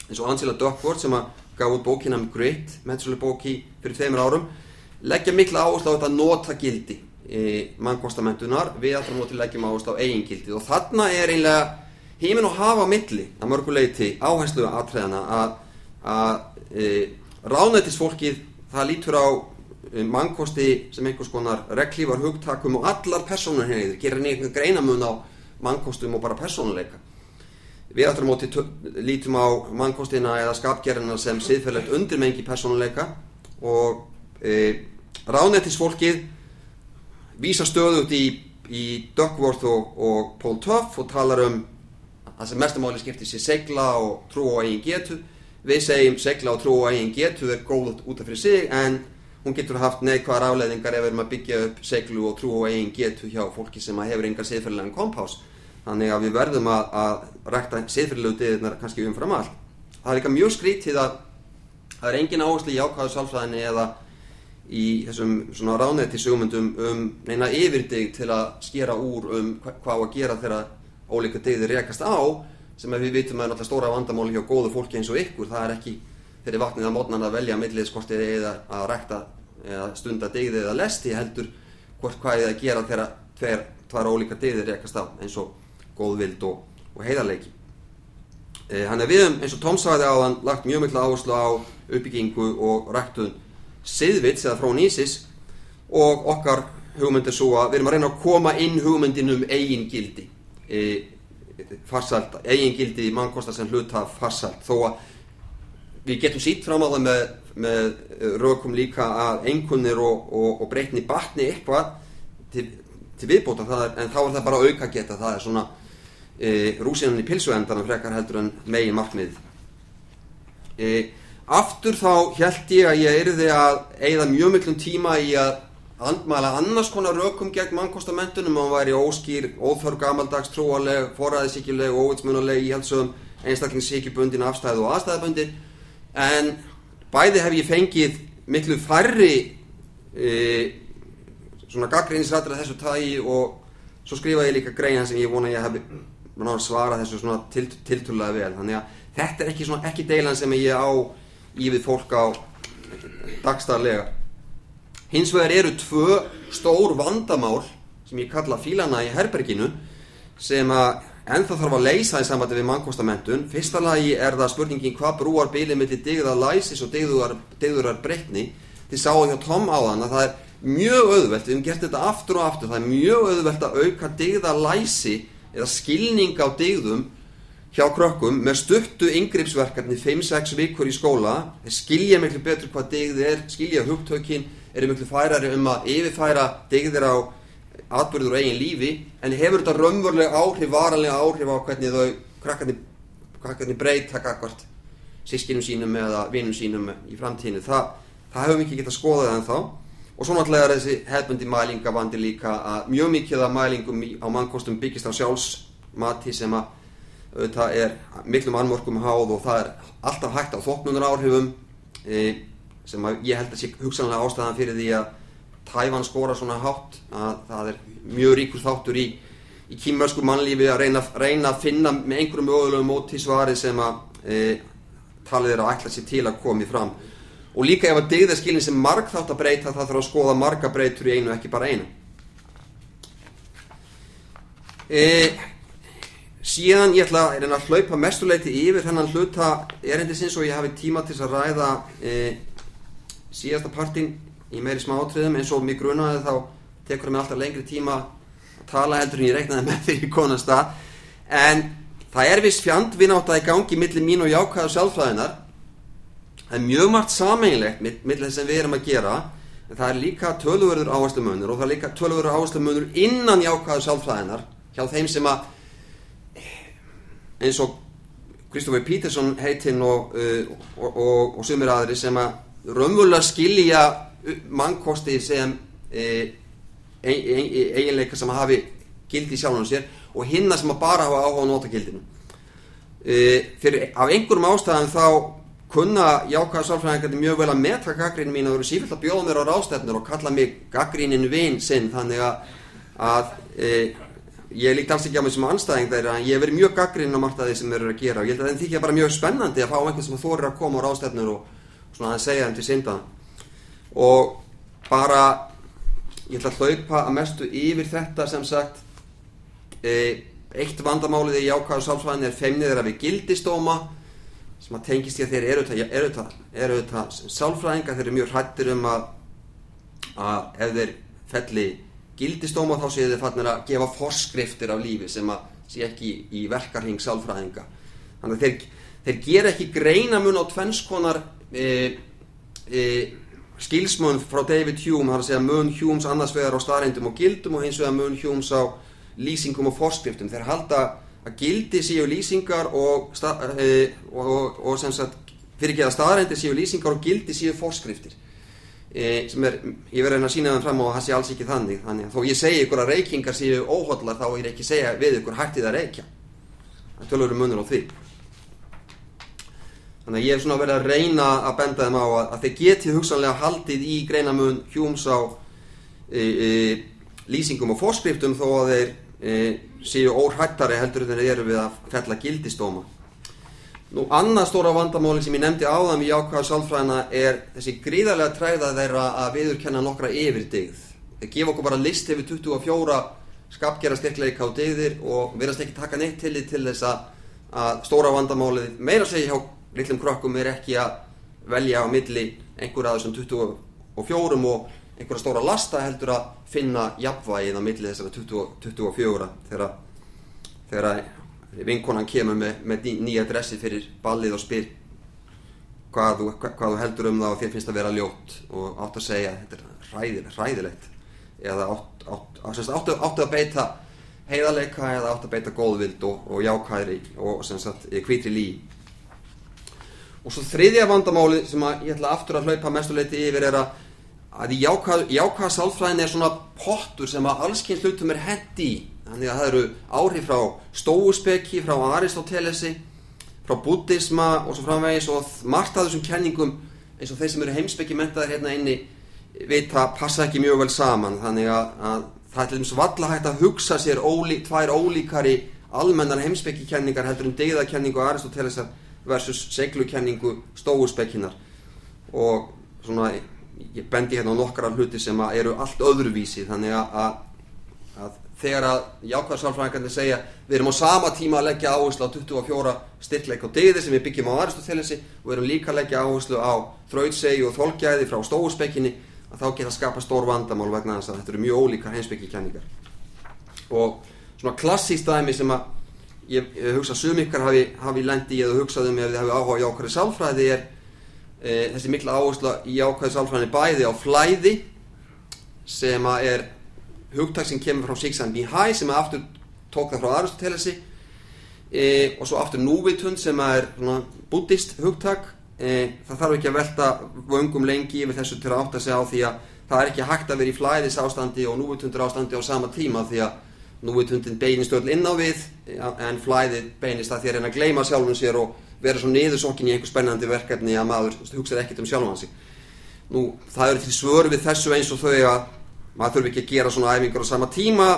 eins og Angela Duckworth sem að gaf út bókina um Grit mennsölu bóki fyrir tveimur árum. Leggja mikla áherslu á þetta notagildi e, mannkostamentunar við alltaf móti leggjum áherslu á eigingildi og þarna er einlega heiminn og hafa milli að mörguleiti áherslu aðtræðana að, að e, ráðnættisfólkið það lítur á e, mannkosti sem einhvers konar reglívar hugtakum og allar personur henni gerir einhvern greinamun á mannkostum og bara personuleika við aftur á móti lítum á mannkostina eða skapgerðina sem siðferðilegt undirmengi personuleika og e, ráðnættisfólkið vísa stöðut í, í Duckworth og, og Paul Tuff og talar um það sem mestumáli skiptir sér segla og trú á eigin getu. Við segjum segla og trú á eigin getu er góð út af fyrir sig en hún getur haft neikvæðar afleðingar ef við erum að byggja upp seglu og trú og eigin getu hjá fólki sem hefur engar siðferðilegan kompás þannig að við verðum að, að rækta siðferðilegu diðirnar kannski umfram allt. Það er líka mjög skrítið að það er engin áherslu í ákvæðu sálfræðinni eða í þessum svona ránetti sögumundum um neina yfirdig til að skera úr um hvað að gera þegar ólíka digðir rekast á sem við vitum að er náttúrulega stóra vandamáli hjá góðu fólki eins og ykkur. Það er ekki þeirri vaknið að mótnan að velja milliðskortið eða að rækta eða stunda digðið eða lesti heldur hvort hvað er að gera þegar tver, tvær ólíka digðir rekast á eins og góðvild og, og heiðarleiki. E, hann er við eins og Tom sagði á hann lagt mjög mikla áherslu á uppbyggingu og ræktun siðvits eða frá nýsis og okkar hugmynd er svo að við erum að reyna að koma inn hugmyndin um eigin gildi. E, farsalt, eigin gildi mannkostar sem hluta farsalt þó að við getum sítt fram á það með, með rökum líka að einkunnir og, og, og breytni batni eitthvað til, til viðbóta er, en þá er það bara auka geta það er svona e, rúsinan í pilsuendanum frekar heldur en megin markmið e, aftur þá held ég að ég erði að eigða mjög miklum tíma í að andmæla annars konar rökum gegn mannkostamentunum og væri óskýr, óþörg gamaldags, trúaleg, forræðisíkileg, óvitsmunuleg, íhaldsögum einstaklingsíkibundin, afstæðu og aðstæðabundi en bæði hef ég fengið miklu færri e, svona gaggrínisrættir af þessu tægi og svo skrifa ég líka greina sem ég vona ég hef svarað þessu svona til, tilturlega vel. Þannig að þetta er ekki, svona, ekki deilan sem ég á í við fólk á dagstæðarlega hins vegar eru tvö stór vandamál sem ég kalla fílana í herberginu sem að ennþá þarf að leysa í sambandi við mannkostamentum fyrsta lagi er það spurningin hvað brúar bílið millir digðar læsis og digðurar breytni. Þið sáu hjá Tom á þann að það er mjög auðvelt, við hefum gert þetta aftur og aftur það er mjög auðvelt að auka digðar læsi eða skilning á digðum hjá krökkum með stuttu yngrippsverkarni 5-6 vikur í skóla skilja miklu betur hvað digð er skilja hugtökin, eru miklu færari um að yfirfæra digðir á atbyrður og eigin lífi en hefur þetta raunverulega áhrif, varanlega áhrif á hvernig þau krakkarnir, krakkarnir breyta kakvart sískinum sínum eða vinnum sínum í framtíðinu það, það hefur mikið getað skoðað en þá og svo náttúrulega er þessi hefbundi mælingavandi líka að mjög mikið af mælingum á mannkostum byggist á sjálfsmati sem að það er miklum anmörkum háð og það er alltaf hægt á þóknunar áhrifum e, sem að ég held að sé hugsanlega ástæðan fyrir því að Tævan skora svona hátt að það er mjög ríkur þáttur í, í kýmversku mannlífi að reyna, reyna að finna með einhverjum mögulegum móti svari sem að e, talið er að ætla sér til að komi fram og líka ef að degða skilin sem marg þátt að breyta það þarf að skoða marga breytur í einu ekki bara einu e, síðan ég ætla að reyna að hlaupa mestuleiti yfir þennan hluta erindisins og ég hafi tíma til að ræða e, síðasta partin í meiri smátriðum eins og mig grunaði þá tekur það mig alltaf lengri tíma að tala heldur en ég reiknaði með því konasta en það er viss fjandvinátt að í gangi millir mín og jákvæðu sjálfræðinar það er mjög margt sameinlegt millir þess sem við erum að gera en það er líka töluverður áherslu munur og það er líka töluverður áherslu munur innan jákvæðu sjálfræðinar hjá þeim sem að eins og Kristoffer Peterson heitinn og, uh, og, og, og sumir aðri sem að raunvöldar skilja mannkosti sem e, eiginleika sem hafi gildi sjálfum sér og hinna sem að bara hafa áhuga á nota gildinu. E, fyrir af einhverjum ástæðan þá kunna jákvæða sálfræðingarnir mjög vel að metra gaggrínin mín og eru sífilt að bjóða mér á rástefnur og kalla mig gaggrínin vinn sinn þannig að, að e, ég líkt alls ekki á mig sem anstæðing þeirra en ég hef verið mjög gaggrínin á margt að því sem þeir eru að gera og ég held að það þykja bara mjög spennandi að fá einhvern sem þorir að koma á rástefnur og svona að segja þeim til synda. Og bara ég ætla að hlaupa að mestu yfir þetta sem sagt e, eitt vandamálið í jákvæðu sálfræðin er feimnið sem að tengist ég að þeir eru þetta eru þetta, eru þetta sálfræðinga þeir eru mjög hrættir um að að ef þeir felli gildistóma þá séu þeir fannir að gefa forskriftir af lífi sem að sé ekki í verkarhing sálfræðinga. Þannig að þeir, þeir ger ekki greina mun á tvennskonar e, e, skilsmun frá David Hume þar að segja mun Humes annars vegar á starrindum og gildum og hins vegar mun Humes á lýsingum og forskriftum þeir halda að gildi séu lýsingar og, e, og, og, sem sagt fyrir ekki að staðrændi séu lýsingar og gildi séu forskriftir. E, sem er, ég verði að sína það fram á að það sé alls ekki þannig. Þannig að þó ég segi ykkur að reykingar séu óhóllar þá er ekki segja við ykkur hættið að reykja. Það tölur um munur á því. Þannig að ég hef svona verið að reyna að benda þeim á að, að þeir geti hugsanlega haldið í greinamun hjúms á e, e, lýsingum og fórskriftum þó að þeir séu óhættari heldur en þeir eru við að fella gildistóma. Nú annað stóra vandamáli sem ég nefndi áðan við jákvæða sálfræðina er þessi gríðarlega træða þeirra að viðurkenna nokkra yfirdigð. Þeir gefa okkur bara list yfir 24 skapgjara styrkleika á digðir og verðast ekki taka neitt til því til þess að, stóra vandamálið meira segja hjá litlum krokkum er ekki að velja á milli einhverja af þessum 24 og einhverja stóra lasta heldur að finna jafnvægið á milli þessara 20, 24 þegar, þegar vinkonan kemur með, með nýja dressi fyrir ballið og spyr hvað þú, hvað, þú heldur um það og þér finnst að vera ljót og átt að segja þetta er ræðilegt, ræðilegt eða átt, átt, átt, átt, átt að beita heiðarleika eða átt að beita góðvild og, og jákæðri og sem sagt hvítri lí. Og svo þriðja vandamáli sem ég ætla aftur að hlaupa mestuleiti yfir er að, að í jákvæða jákvæð sálfræðin er svona pottur sem að allskinn hlutum er hendi í. Þannig að það eru áhrif frá stóuspekki, frá Aristótelesi frá buddhisma og svo framvegis og margt af þessum kenningum eins og þeir sem eru heimspekki mentaðir hérna inni vita passa ekki mjög vel saman. Þannig að, að það er til dæmis valla hægt að hugsa sér ólí, tvær ólíkari almennar heimspekki kenningar heldur um degðakenningu og Aristótelesar versus seglukenningu stóuspekkinar og svona ég bendi hérna á nokkara hluti sem eru allt öðruvísi þannig að, að, að þegar að jákvæðsálfræðingarnir segja við erum á sama tíma að leggja áherslu á 24 styrkleik og degði sem við byggjum á Aristotelesi og við erum líka að leggja áherslu á þrautsegi og þólkjæði frá stóuspekkinni að þá geta skapa stór vandamál vegna þess að þetta eru mjög ólíkar heimspekkikenningar og svona klassíst dæmi sem að ég, ég hugsa að sum ykkar hafi, hafi lendi eða hugsaðum ef þið hafi áhuga í ákvæði sálfræði er e, þessi mikla áhersla í ákvæði sálfræði bæði á flæði sem að er hugtak sem kemur frá Sixan Mihai sem að aftur tók það frá Aristotelesi e, og svo aftur núvitund sem að er svona, buddhist hugtak. E, það þarf ekki að velta vöngum lengi yfir þessu til að átta sig á því að það er ekki hægt að vera í flæðis ástandi og núvitundur ástandi á sama tíma því að núvitundin beinist öll inn á við en flæðið beinist að að reyna að gleima sjálfum sér og vera svo niðursokkin í einhver spennandi verkefni að maður hugsaði ekkert um sjálfum hansi nú það eru til svör við þessu eins og þau að maður þurfi ekki að gera svona æfingar á sama tíma.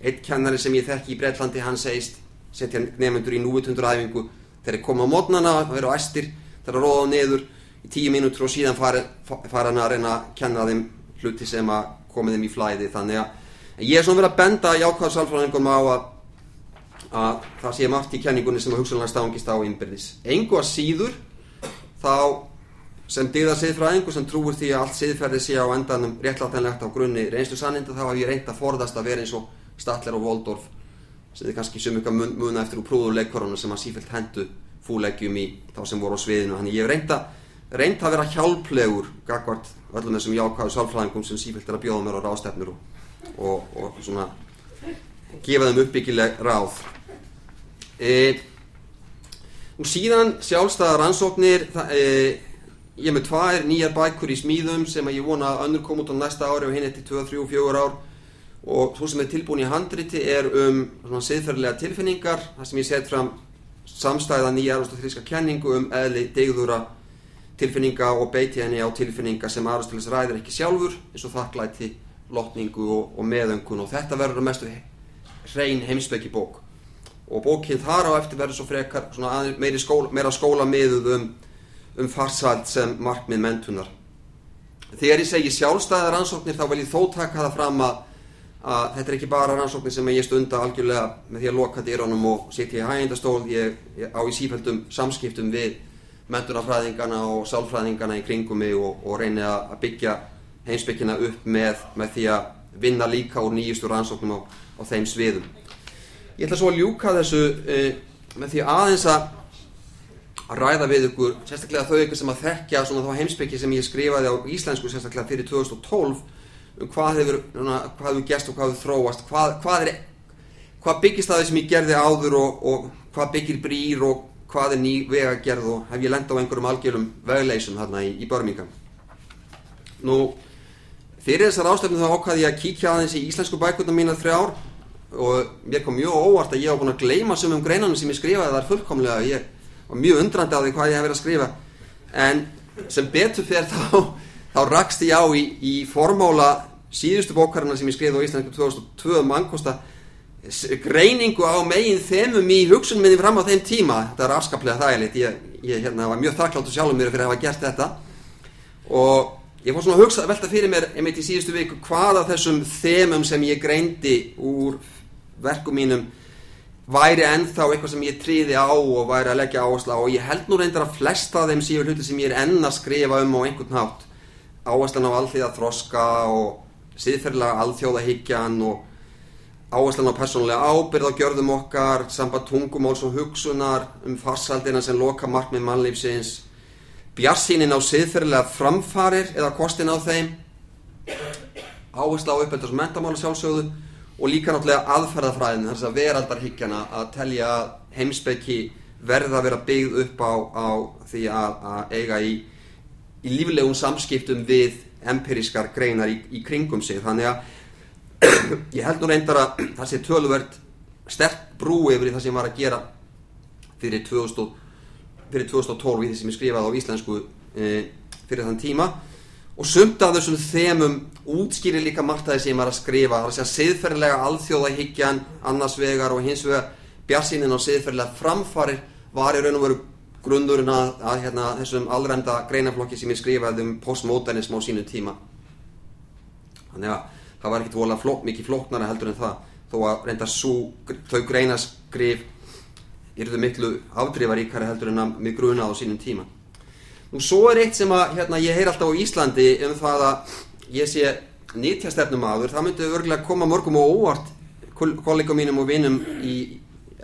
Eitt kennari sem ég þekki í Breitlandi hann segist setja nefnendur í núvitundur æfingu þegar þeir koma á mótnana og eru æstir þeir að róða á neður í tíu mínútur og síðan fara, fara hann að reyna að kenna þeim hluti sem að komið þeim í flæði. Þannig að Ég er svona verið að benda jákvæðarsalfræðingum á að, að það sé margt í kenningunni sem að hugsanlega stangist á innbyrðis. Engu að síður þá sem dýða siðfræðingu sem trúur því að allt siðferði sé á endanum réttláttænlegt á grunni reynslu sanninda þá haf ég reynd að forðast að vera eins og Statler og Waldorf sem þið kannski sem ykkur mun, muna eftir úr prúður leikvarunum sem að sífælt hendu fúleggjum í þá sem voru á sviðinu þannig ég hef reynda, reynda að vera hjálplegur gagvart öllum þessum jákvæðu sálfræðingum sem sífælt er að bjóða mér á ráðstefnur og, og, og svona gefa þeim uppbyggileg ráð e, og síðan sjálfstæða rannsóknir það, e, ég með tvær nýjar bækur í smíðum sem að ég vona að önnur kom út á næsta ári og hinn eftir 2, 3, 4 ár. Og þú sem er tilbúin í handriti er um svona siðferðilega tilfinningar þar sem ég set fram samstæða nýjar og þríska kenningu um eðli degðura tilfinninga og beiti henni á tilfinninga sem Aristoteles ræðir ekki sjálfur eins og þakklæti, lotningu og, og meðöngun og þetta verður að mestu hrein heimsbyggi bók og bókið þar á eftir verður svo frekar meira skóla, skóla miðuð um um farsælt sem markmið mentunar. Þegar ég segi sjálfstæðar rannsóknir þá vil ég þó taka það fram að, að þetta er ekki bara rannsóknir sem ég stunda algjörlega með því að loka dýrónum og setja í hægindastól. Ég, ég á í sífældum samskiptum við mentunarfræðingana og sálfræðingana í kringum mig og, og reyni að byggja heimsbyggina upp með, með því að vinna líka úr nýjustu rannsóknum á, á þeim sviðum. Ég ætla svo að ljúka þessu e, með því aðeins að ræða við ykkur, sérstaklega þau ykkur sem að þekkja svona þá heimsbyggi sem ég skrifaði á íslensku sérstaklega fyrir 2012 um hvað hefur, hvað hefur gæst og hvað hefur þróast, hvað, hvað er hvað byggist það sem ég gerði áður og, og hvað byggir brýr og hvað er ný vega gerð og hef ég lenda á einhverjum algjörum vegleysum hérna í, í Birmingham Nú, fyrir þessar ástöfnum þá ákvaði ég að kíkja aðeins í íslensku bækuna mína þrjár og mér kom mjög óvart að ég á búin að gleyma sumum greinanum sem ég skrifaði þar fullkomlega. Ég og mjög undrandi á því hvað ég hef verið að skrifa. En sem betur fyrir þá þá rakst ég á í, í formóla síðustu bókarina sem ég skriði á Íslandinu 2002 mannkosta greiningu á megin þemum í hugsunum minni fram á þeim tíma. Þetta er afskaplega þægilegt. Ég, ég hérna, var mjög þakkláttu sjálfur mér fyrir að hafa gert þetta. Og ég fór svona að hugsa velta fyrir mér einmitt í síðustu viku hvað af þessum þemum sem ég greindi úr verkum mínum væri ennþá eitthvað sem ég tríði á og væri að leggja áherslu á. Og ég held nú reyndar að flesta af þeim síður hluti sem ég er enn að skrifa um á einhvern hátt. Áherslan á allþýða þroska og siðferðilega alþjóðahyggjan og áherslan á persónulega ábyrð á gjörðum okkar samband tungumáls og hugsunar um farsaldina sem loka markmið mannlífsins. Bjarsínin á siðferðilega framfarir eða kostin á þeim. Áhersla á uppeldars og mentamála sjálfsögðu og líka náttúrulega aðferðafræðin þess að veraldarhyggjana að telja heimsbyggi verða að vera byggð upp á, á því að, að eiga í, í líflegum samskiptum við empirískar greinar í, í kringum sig. Þannig að [clears throat] ég held nú reyndar að það sé töluvert sterk brú yfir það sem var að gera fyrir, 2000, fyrir 2012 í því sem ég skrifaði á íslensku e, fyrir þann tíma. Og sumt af þessum þemum útskýri líka margt að sem ég var að skrifa. Það er að siðferðilega alþjóðahyggjan annars vegar og hins vegar bjarsýnin og siðferðilega framfarir var í raun og veru grundurinn að, að hérna, þessum allrenda greinaflokki sem ég skrifaði um postmodernism á sínum tíma. Þannig að það var ekkert volað flok, mikið floknara heldur en það. Þó að reynda svo, þau greinaskrif yrðu miklu afdrifaríkari heldur en að mig grunað á sínum tíma. Nú svo er eitt sem að hérna, ég heyr alltaf á Íslandi um það að ég sé nýttjastefnum aður, það myndi örgulega koma mörgum og óvart kollegum mínum og vinum í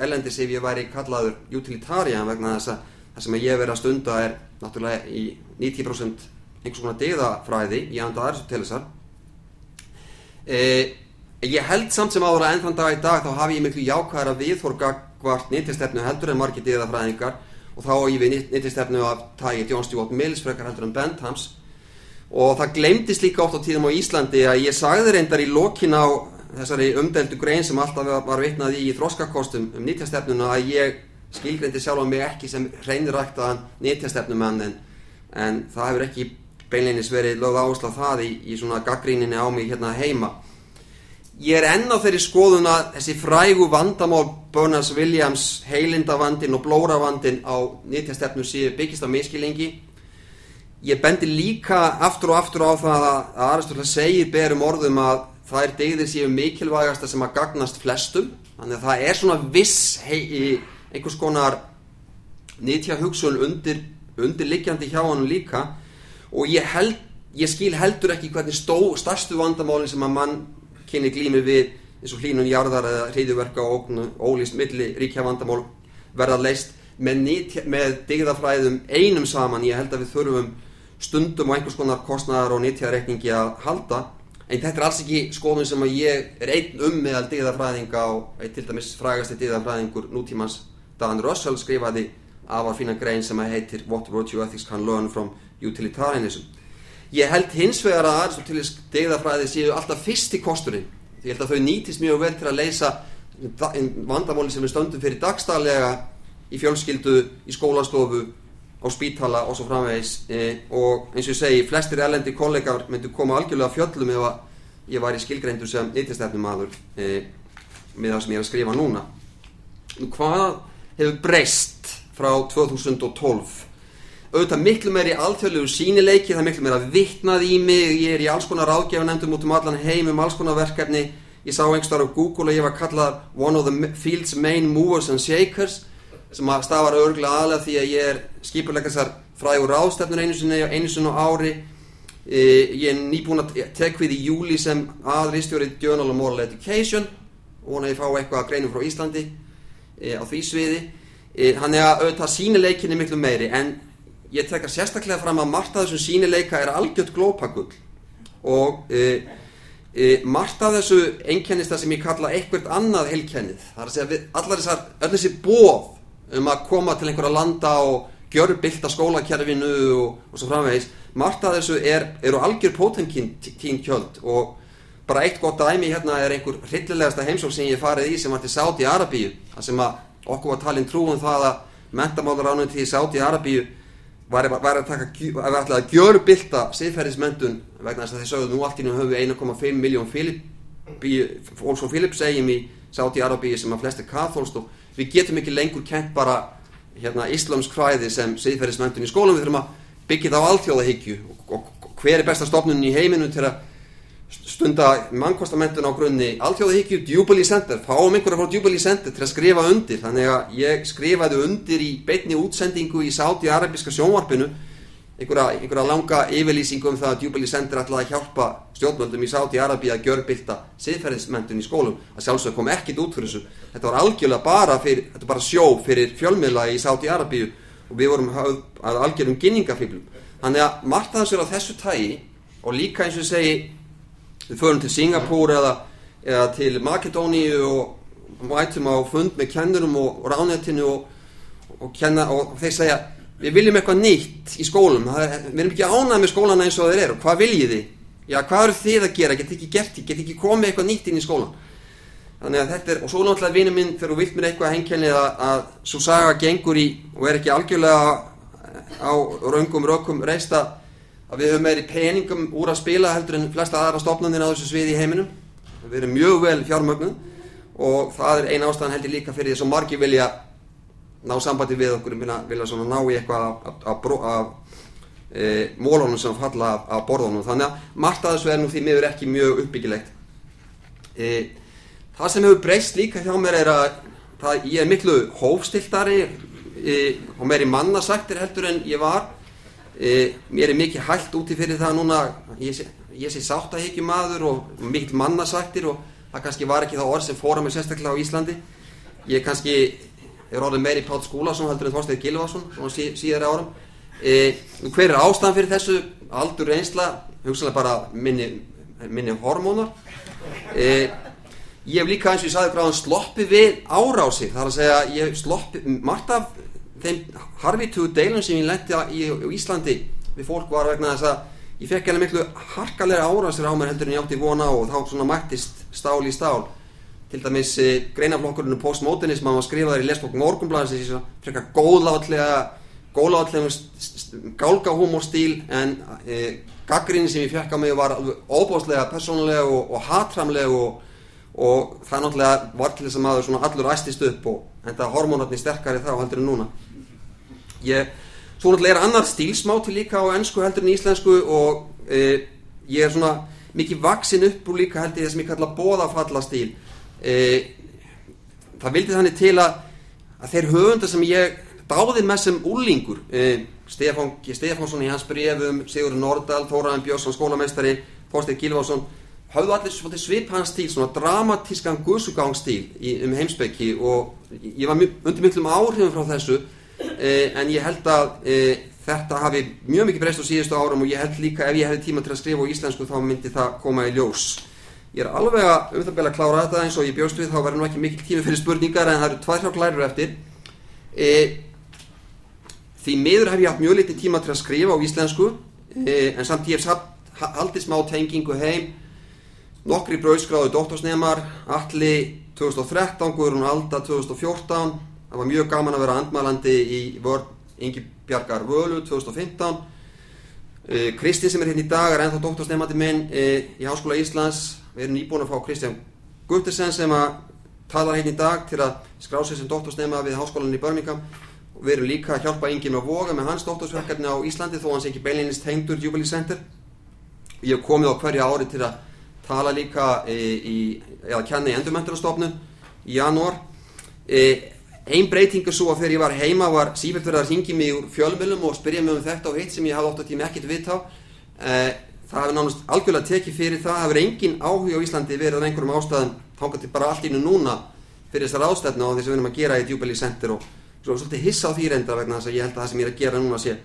ellendis ef ég væri kallaður utilitarian vegna þess að það sem ég verið að stunda er náttúrulega í 90% einhvers konar degðafræði í anda Aristotelesar e, ég held samt sem áður að enn þann dag í dag þá hafi ég miklu jákvæðar að viðhorga hvart nýttjastefnu heldur en margir degðafræðingar og þá á ég við nýttistefnu af tægi John Stuart Mills frekar heldur en Benthams og það glemdist líka oft á tíðum á Íslandi að ég sagði reyndar í lokin á þessari umdeldu grein sem alltaf var vitnað í þróskakostum um nýttjastefnuna að ég skilgreindi sjálf á mig ekki sem reyndiræktaðan nýttjastefnumann en, en það hefur ekki beinleinis verið lögð áherslu á það í, í svona gaggríninni á mig hérna heima. Ég er enn á þeirri skoðun að þessi frægu vandamál Berners Williams heilindavandin og blóravandin á nýttjastefnu séu byggist á miskilingi ég bendi líka aftur og aftur á það að Aristóteles segir berum orðum að það er degðir séu mikilvægasta sem að gagnast flestum. Þannig að það er svona viss hei, einhvers konar nýttja hugsun undir, undirliggjandi hjá hann líka. Og ég, held, ég skil heldur ekki hvernig stó, starstu vandamálin sem að mann kynni glými við eins og hlínun jarðar eða hriðjuverka og ólýst milli ríkja vandamál verða leist með, með digðafræðum einum saman. Ég held að við þurfum stundum og einhvers konar kostnæðar og nýttjareikningi að halda. En þetta er alls ekki skoðun sem að ég er einn um meðal digðafræðinga og til dæmis frægasti digðafræðingur nútímans. Dan Russell skrifaði afar fína grein sem að heitir What Virtue Ethics Can Learn from Utilitarianism. Ég held hins vegar að Aristoteles digðafræði séu alltaf fyrsti kosturinn. Ég held að þau nýtist mjög vel til að leysa vandamáli sem við stöndum fyrir dagstælega í fjölskyldu, í skólastofu á spítala og svo framvegis e, og eins og ég segi, flestir elendi kollegar myndu koma algjörlega fjöllum ef að ég var í skilgreindu sem nýttistefnum maður e, með það sem ég er að skrifa núna. Nú, hvað hefur breyst frá 2012 auðvitað miklu meiri alþjóðlegu sínileiki, það er miklu meira vittnað í mig, ég er í alls konar ráðgjafanendum út um allan heim um alls konar verkefni, ég sá einhverstað á Google og ég var kallað one of the field's main movers and shakers sem stafar örgulega aðlega því að ég er skipulega þessar frægur ráðstefnur einu sinni og einu sinni á ári. E, ég er nýbúin að tek við í júli sem aðristjóri Journal of Moral Education. Og vona ég fá eitthvað að greinum frá Íslandi e, á því sviði. E, hann er að auðvitað sínileikinni miklu meiri en ég tekka sérstaklega fram að margt af þessum sínileika er algjört glópagull. Og e, e, margt af þessu einkennist það sem ég kalla eitthvað annað heilkennið. Það er að segja allar þessar öll þessi bóð um að koma til einhverja landa og gjöru bylta skólakerfinu og, og svo framvegis. Margt af þessu er, eru algjör pótemkín kjöld og bara eitt gott dæmi hérna er einhver hryllilegasta heimsók sem ég farið í sem var til Sáti Arabíu það sem að okkur var talin trúum það að mentamálar ánum til Sáti Arabíu var, var að taka var að gjöru bylta siðferðismendun vegna þess að þeir sögðu nú allt í nú höfum við 1,5 miljón fólks frá Filipsegjum í Sáti Arabíu sem að flesti kathólst og við getum ekki lengur kent bara hérna íslamsk hræði sem siðferðismendun í skólum. Við þurfum að byggja það á alþjóðahyggju. Og, og, hver er besta stofnun í heiminu til að stunda mannkostamentin á grunni alþjóðahyggju? Jubilee Center, fáum einhverja frá Jubilee Center til að skrifa undir, þannig að ég skrifaði undir í beitni útsendingu í Sáti-Arabiska sjónvarpinu einhverja, einhverja langa yfirlýsingu um það að Jubilee Center ætlaði að hjálpa stjórnvöldum í Sáti-Arabi að gjörbylta siðferðismentun í skólum, að sjálfsög kom ekkit út fyrir þessu, þetta var algjörlega bara fyrir, þetta var bara sjó fyrir fjölmiðla í Sáti-Arabi og við vorum að algjörum ginningafíblum, þannig að margt að þessu er á þessu tægi og líka eins og ég segi við förum til Singapúr eða, eða til Makedóníu og mætum á fund með kennurum og, og ránetinu og, og, og þeir segja við viljum eitthvað nýtt í skólum. Er, við erum ekki ánað með skólana eins og þeir eru. Hvað viljið þið? Já, hvað eru þið að gera? Get ekki gert, get ekki komið eitthvað nýtt inn í skólan þannig að þetta er, og svo náttúrulega vinnu minn þegar þú vilt mér eitthvað henkjænið að, að svo saga gengur í og er ekki algjörlega á raungum rökum reista að við höfum meiri peningum úr að spila heldur en flesta aðra stopnarnir á þessu sviði í heiminum. Við erum mjög vel fjármögnuð og það er eina ástæðan heldur líka fyrir þess að margi vilja ná sambandi við okkur vilja, vilja svona ná í eitthvað af e, mólunum sem falla af, af borðunum. Þannig að margt að þessu er nú því miður ekki mjög uppbyggilegt. E, það sem hefur breyst líka hjá mér er að það, ég er miklu hófstiltari e, og meiri mannasættir heldur en ég var. E, mér er mikið hægt úti fyrir það núna ég ég sé sáttahyggjum maður og mikil mannasættir og það kannski var ekki það orð sem fóra mig sérstaklega á Íslandi. Ég kannski er orðið meiri Páll Skúlason heldur en Þorstein Gilvason svona sí, síðari árum. E, hver er ástæðan fyrir þessu? Aldur reynsla hugsalega bara minni, minni hormónar. E, ég hef líka eins og ég sagði gráðan sloppi við árási. Þar að segja ég sloppi margt af þeim harfitúðu deilum sem ég lendi í, í Íslandi við fólk var vegna þess að ég fekk alveg miklu harkalega árásir á mér heldur en ég átti vona og þá svona mættist stál í stál til dæmis eh, greinaflokkurinn postmodernism að maður skrifaður í lesbók morgunblæðis þess að frekka góðlátlega góðlátlega gálgahúmórstíl en e, gaggrinni sem ég fekk á mig var óbóðslega persónulega og, og hatramlega og, og það náttúrulega var til þess að maður svona allur æstist upp og enda hormónarni sterkari þá heldur en núna. Ég, svo náttúrulega er annar stílsmáti líka á ennsku heldur en íslensku og e, ég er svona mikið vaksin upp úr líka heldur þess að ég kalla bóðafallastíl e, það vildi þannig til að, að þeir höfundar sem ég dáði með sem úlingur e, Stefán Stefánsson í hans brefum Sigur Nordal, Þóraðin Björnsson skólameistari Þorstein Gilvarsson höfðu allir svolítið svipaðan stíl, svona dramatískan guðsugangstíl um heimsbyggi og ég var undir miklum áhrifum frá þessu eh, en ég held að eh, þetta hafi mjög mikið breyst á síðustu árum og ég held líka ef ég hefði tíma til að skrifa á íslensku þá myndi það koma í ljós. Ég er alveg að um það beila að klára þetta eins og ég bjóst við þá verður nú ekki mikil tími fyrir spurningar en það eru tvær hjá klærur eftir. E, því miður hef ég haft mjög litið tíma til að skrifa á íslensku e, en samt ég hef samt, haldið smá tengingu heim. Nokkri brauðskráðu doktorsnemar allir 2013, Guðrún Alda 2014 það var mjög gaman að vera andmælandi í vörn Ingi Bjargar Völu 2015 uh, Kristi sem er hérna í dag er ennþá doktorsnemandi minn uh, í Háskóla Íslands við erum nýbúin að fá Kristján Guttersen sem að talar hérna í dag til að skrá sig sem doktorsnema við Háskólan í Birmingham. Og við erum líka að hjálpa Ingi með voga með hans doktorsverkefni á Íslandi þó hans ekki beilinist heimdur Jubilee Center. Ég hef komið á hverja ári til að tala líka í, í eða kenna í endurmenturastofnun í janúar. E, einn breyting er svo að þegar ég var heima var sífælt verið að ringi mig úr fjölmjölum og spyrja mig um þetta og hitt sem ég hafði ótt að tíma ekkert vitt á. E, það hefur nánast algjörlega tekið fyrir það hefur engin áhuga á Íslandi verið af einhverjum ástæðum þángat bara allt innu núna fyrir þessar ástæðna og þess að við erum að gera í Jubilee Center og svo svolítið hissa á því reynda vegna þess að ég held að það sem ég er að gera núna sé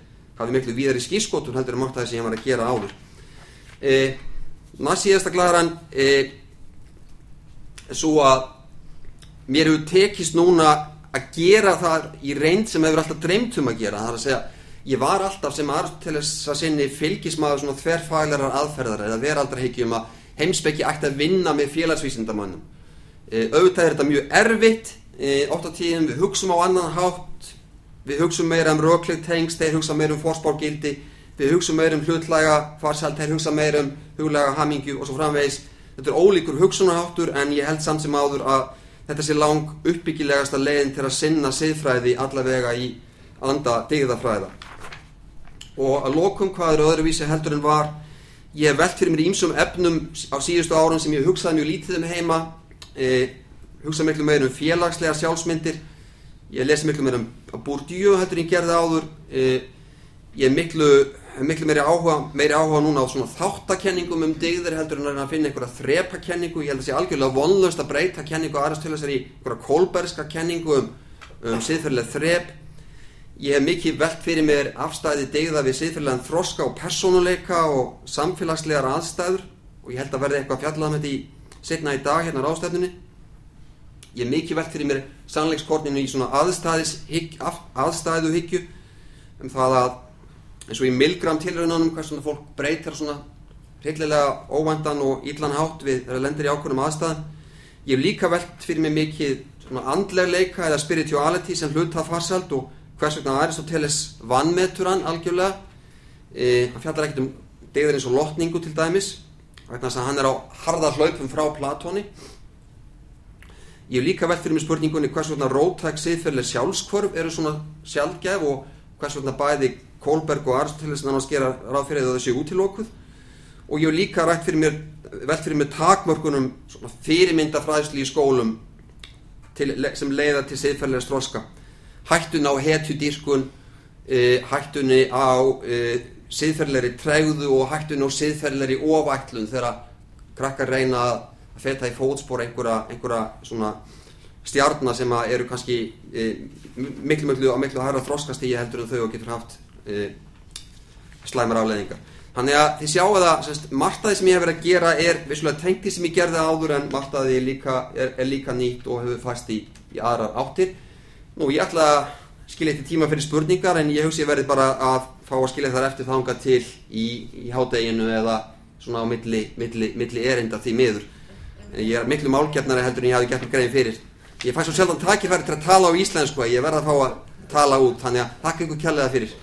hafi miklu víðar í skískotun heldur um átt að það sem ég var að gera áður. E, næst síðasta glæðaran e, svo að mér hefur tekist núna að gera það í reynd sem hefur alltaf dreymt um að gera það er að segja, ég var alltaf sem Aristoteles að sinni fylgismæður svona þverfælarar aðferðar eða veraldarheikjum að heimsbyggi ætti að vinna með félagsvísindamannum e, auðvitað er þetta mjög erfitt e, oft á tíðum við hugsum á annan hátt við hugsum meira um rökleg tengst þeir hugsa meira um fórspárgildi við hugsa meira um hlutlæga farsalt þeir hugsa meira um huglæga hamingju og svo framvegis. Þetta er ólíkur hugsunaháttur en ég held samt sem áður að þetta sé lang uppbyggilegasta leiðin til að sinna siðfræði allavega í anda digðafræða og að lokum hvað eru öðruvísi heldur en var ég velt fyrir mér ímsum efnum á síðustu árum sem ég hugsaði mjög lítið um heima. E, hugsaði miklu meira um félagslega sjálfsmyndir. Ég lesi miklu meira um Bourdieu heldur en ég gerði áður. E, ég hef miklu, miklu meiri áhuga meiri áhuga núna á svona þáttakenningum um digðir heldur en að finna einhverja þrepakenningu. Ég held að sé algjörlega vonlöst að breyta kenningu aðrast til þess að í einhverja kolberska kenningu um, um siðferðileg þrep ég hef mikið velt fyrir mér afstæði digða við siðferðilegan þroska og personuleika og samfélagslegar aðstæður og ég held að verði eitthvað fjallað með þetta setna í dag hérna á rástefnunni ég hef mikið velt fyrir mér sannleikskorninu í svona aðstæðis aðstæðu hyggju um það að eins og í milgram tilraunanum hvað svona fólk breytir svona hryllilega óvæntan og íllan hátt við þegar það lendir í ákvörnum aðstæðan ég hef líka velt fyrir mér mikið svona andleg leika eða spirituality sem hlut það farsald og hvers vegna Aristoteles vannmetur hann algjörlega? E, hann fjallar ekkert um degður eins og lotningu til dæmis vegna þess að hann er á harða hlaupum frá Platóni ég hef líka velt fyrir mig spurningunni hvers vegna rótæk siðferðileg sjálfskvörf eru svona sjálfgef og hvers vegna bæði Kolberg og Aristoteles nánast gera ráð fyrir að þessi útilókuð og ég hef líka rætt fyrir mér velt fyrir mér takmörkunum fyrirmyndafræðsli í skólum til, sem leiða til siðferðilega stróska hættun á hetjudýrkun uh, hættunni á uh, siðferðilegri tregðu og hættunni á siðferðilegri ofætlun þegar krakkar reyna að feta í fótspor einhverja, einhverja svona stjarnar sem eru kannski uh, miklu miklu á miklu hæra þróskastígi heldur en þau og getur haft slæmar afleðingar þannig að þið sjáu það semst, martaði sem ég hef verið að gera er vissulega tengti sem ég gerði áður en martaði líka, er, er líka nýtt og hefur fæst í, í aðrar áttir Nú, ég ætla að skilja eitthvað tíma fyrir spurningar en ég hugsi verði bara að fá að skilja þar eftir þanga til í, í hádeginu eða svona á milli, milli, milli erinda því miður. En ég er miklu málgjarnari heldur en ég hafi gert mig greið fyrir. Ég fæ svo sjaldan takifæri til að tala á íslensku að ég verði að fá að tala út, þannig að takk ykkur kjærlega fyrir.